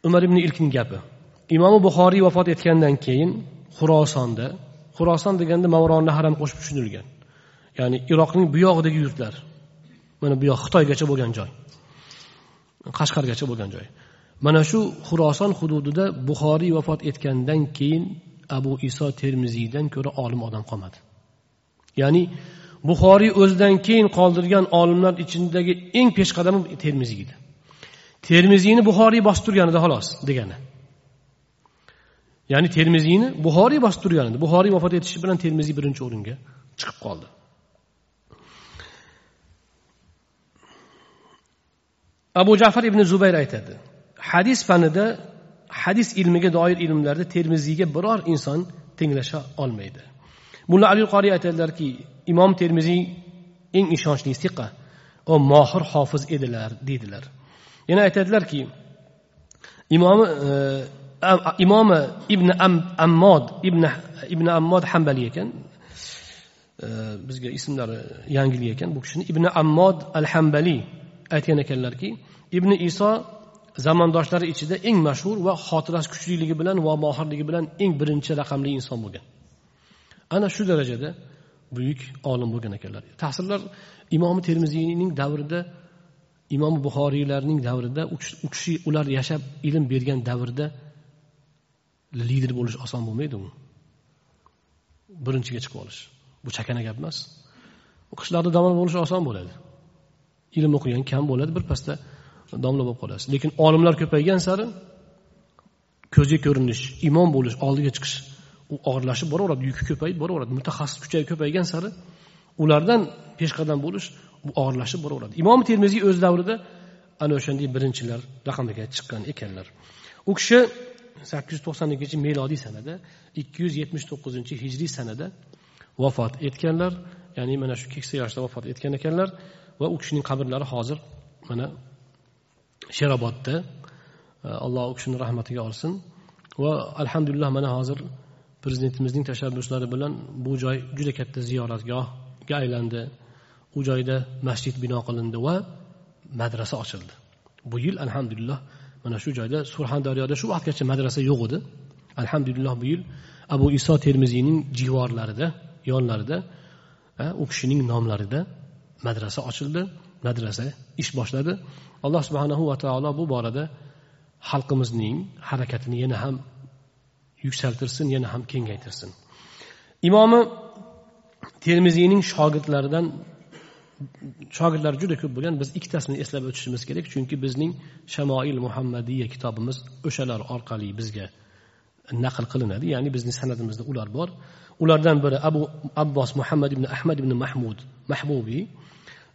Umar ibn ilkning gapi. Imomi buxoriy vafot etgandan keyin xurosonda xuroson deganda mavronni haram qo'shib tushunilgan. Ya'ni iroqning buyog'idagi yurtlar. Mana bu yoq xitoygacha bo'lgan joy. Qashqargacha bo'lgan joy. Mana shu xuroson hududida buxoriy vafot etgandan keyin abu iso termiziydan ko'ra olim odam qolmadi. Ya'ni buxoriy o'zidan keyin qoldirgan olimlar ichidagi eng peshqadami termiziy edi. Termiziyni buxoriy bosib turgan edi xolos degani. Ya'ni termiziyni buxoriy bosib turgan edi buxoriy vafot etishi bilan termiziy birinchi o'ringa chiqib qoldi. Abu jafar ibn zubayr aytadi hadis fanida hadis ilmiga doir ilmlarda termiziyga biror inson tenglasha olmaydi. Mulla ali qoriy aytadilarki imom termiziy eng ishonchli siqa u mohir hofiz edilar deydilar. Yana aytadilarki imomi e, imomi ibn ammod ibn ibn ammod hambaliy ekan e, bizga ismlari yangilik ekan bu kishini ibn ammod al hambaliy aytgan ekanlarki ibn iso zamondoshlari ichida eng mashhur va xotirasi kuchliligi bilan va mohirligi bilan eng birinchi raqamli inson bo'lgan. Ana shu darajada buyuk olim bo'lgan ekanlar. Tahsirlar imomi termiziyning davrida imom buxoriylarning davrida u kishi ular yashab ilm bergan davrda lider bo'lish oson bo'lmaydi u. Birinchiga chiqib olish. Bu chakana gap emas. U qishloqda bo'lish oson bo'ladi. Ilm o'qigan kam bo'ladi birpasda domla bo'lib qolasiz. Lekin olimlar ko'paygan sari ko'zga ko'rinish imom bo'lish oldiga chiqish u og'irlashib boraveradi yuki ko'payib boraveradi. Mutaxassis kuchayib ko'paygan sari ulardan peshqadam bo'lish bu og'irlashib boraveradi. Imom termiziy o'z davrida ana o'shanday birinchilar raqamiga chiqqan ekanlar. U kishi sakkiz yuz to'qsoninchi melodiy sanada ikki yuz yetmish to'qqizinchi hijriy sanada vafot etganlar ya'ni mana shu keksa yoshda vafot etgan ekanlar. Va u kishining qabrlari hozir mana sherobodda. Alloh u kishini rahmatiga olsin. Va alhamdulillah mana hozir prezidentimizning tashabbuslari bilan bu joy juda katta ziyoratgohga aylandi. U joyda masjid bino qilindi va madrasa ochildi. Bu yil alhamdulillah mana shu joyda surxondaryoda shu vaqtgacha madrasa yo'q edi. Alhamdulillah bu yil abu iso termiziyning jivorlarida yonlarida u kishining nomlarida madrasa ochildi madrasa ish boshladi. Alloh subhanahu va taolo bu borada xalqimizning harakatini yana ham yuksaltirsin yana ham kengaytirsin. Imomi termiziyning shogirdlaridan shogirdlari juda ko'p bo'lgan. Biz ikkitasini eslab o'tishimiz kerak chunki bizning shamoil muhammadiya kitobimiz o'shalar orqali bizga naql qilinadi. Ya'ni bizning san'atimizda ular bor. Ulardan biri abu abbos muhammad ibn ahmad ibn mahmud mahbubiy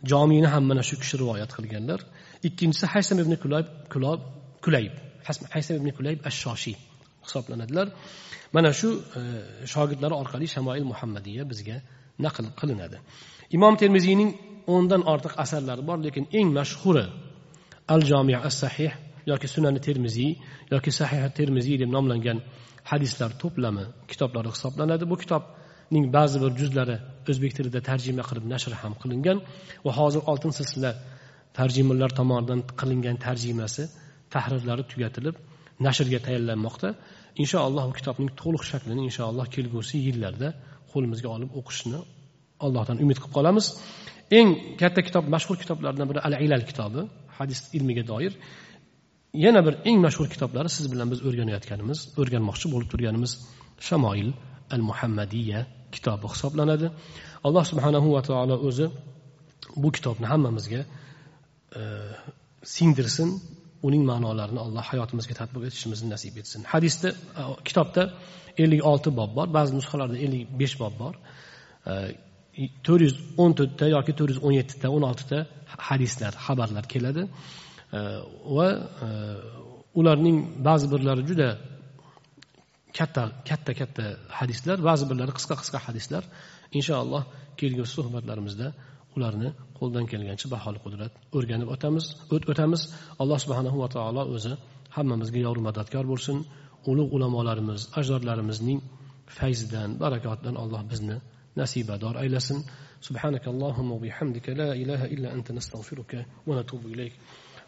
jomiyni ham mana shu kishi rivoyat qilganlar. Ikkinchisi haysam ibn kulayb kulob kulayb. Haysam ibn kulayb ashshoshiy hisoblanadilar. Mana shu e, shogirdlari orqali shamoil muhammadiya bizga naql qilinadi. Imom termiziyning o'ndan ortiq asarlari bor lekin eng mashhuri al jomiya as sahih yoki sunani termiziy yoki sahih termiziy deb nomlangan hadislar to'plami kitoblari hisoblanadi. Bu kitob ning ba'zi bir juzlari o'zbek tilida tarjima qilib nashr ham qilingan va hozir oltin silsila tarjimonlar tomonidan qilingan tarjimasi tahrirlari tugatilib nashrga tayyorlanmoqda. Inshaalloh bu kitobning to'liq shaklini inshaalloh kelgusi yillarda qo'limizga olib o'qishni allohdan umid qilib qolamiz. Eng katta kitob mashhur kitoblardan biri al ilal kitobi hadis ilmiga doir. Yana bir eng mashhur kitoblari siz bilan biz o'rganayotganimiz o'rganmoqchi bo'lib turganimiz shamoil al muhammadiya kitobi hisoblanadi. Alloh subhanahu va taolo o'zi bu kitobni hammamizga e, singdirsin uning ma'nolarini alloh hayotimizga tadbiq etishimizni nasib etsin. Hadisda e, kitobda ellik olti bob bor ba'zi nusxalarda ellik besh bob bor. E, to'rt yuz o'n to'rtta yoki to'rt yuz o'n yettita o'n oltita hadislar xabarlar keladi. E, va ularning ba'zi birlari juda katta katta katta hadislar ba'zi birlari qisqa qisqa hadislar inshaalloh kelgusi suhbatlarimizda ularni qo'ldan kelgancha baholi qudrat o'rganib o'tamiz o'tamiz alloh subhanahu va taolo o'zi hammamizga yoru madadkor bo'lsin ulug' ulamolarimiz ajdodlarimizning fayzidan barakotidan alloh bizni nasibador aylasin سبحانك اللهم وبحمدك لا إله إلا أنت نستغفرك ونتوب إليك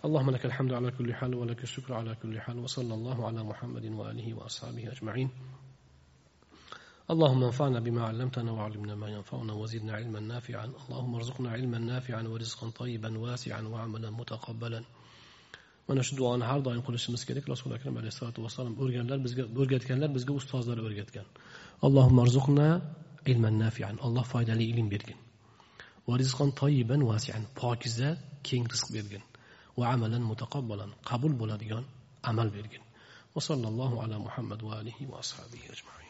اللهم لك الحمد على كل حال ولك الشكر على كل حال وصلى الله على محمد وآله وأصحابه أجمعين. اللهم انفعنا بما علمتنا وعلمنا ما ينفعنا وزدنا علما نافعا. اللهم ارزقنا علما نافعا ورزقا طيبا واسعا وعملا متقبلا. ونشهد أن هر دائم كل شمس كذلك رسول الله كريم عليه الصلاة والسلام أرجعنا بزق أرجعتكن لا بزق أستاذ لا اللهم ارزقنا علما نافعا. الله فائدة لي علم بيرجن ورزقا طيبا واسعا. فاكزة كين رزق بيرجن va amalan mutaqabbalan qabul bo'ladigan amal bergin. Va sallallohu ala muhammad va alihi va ashabihi ajmain.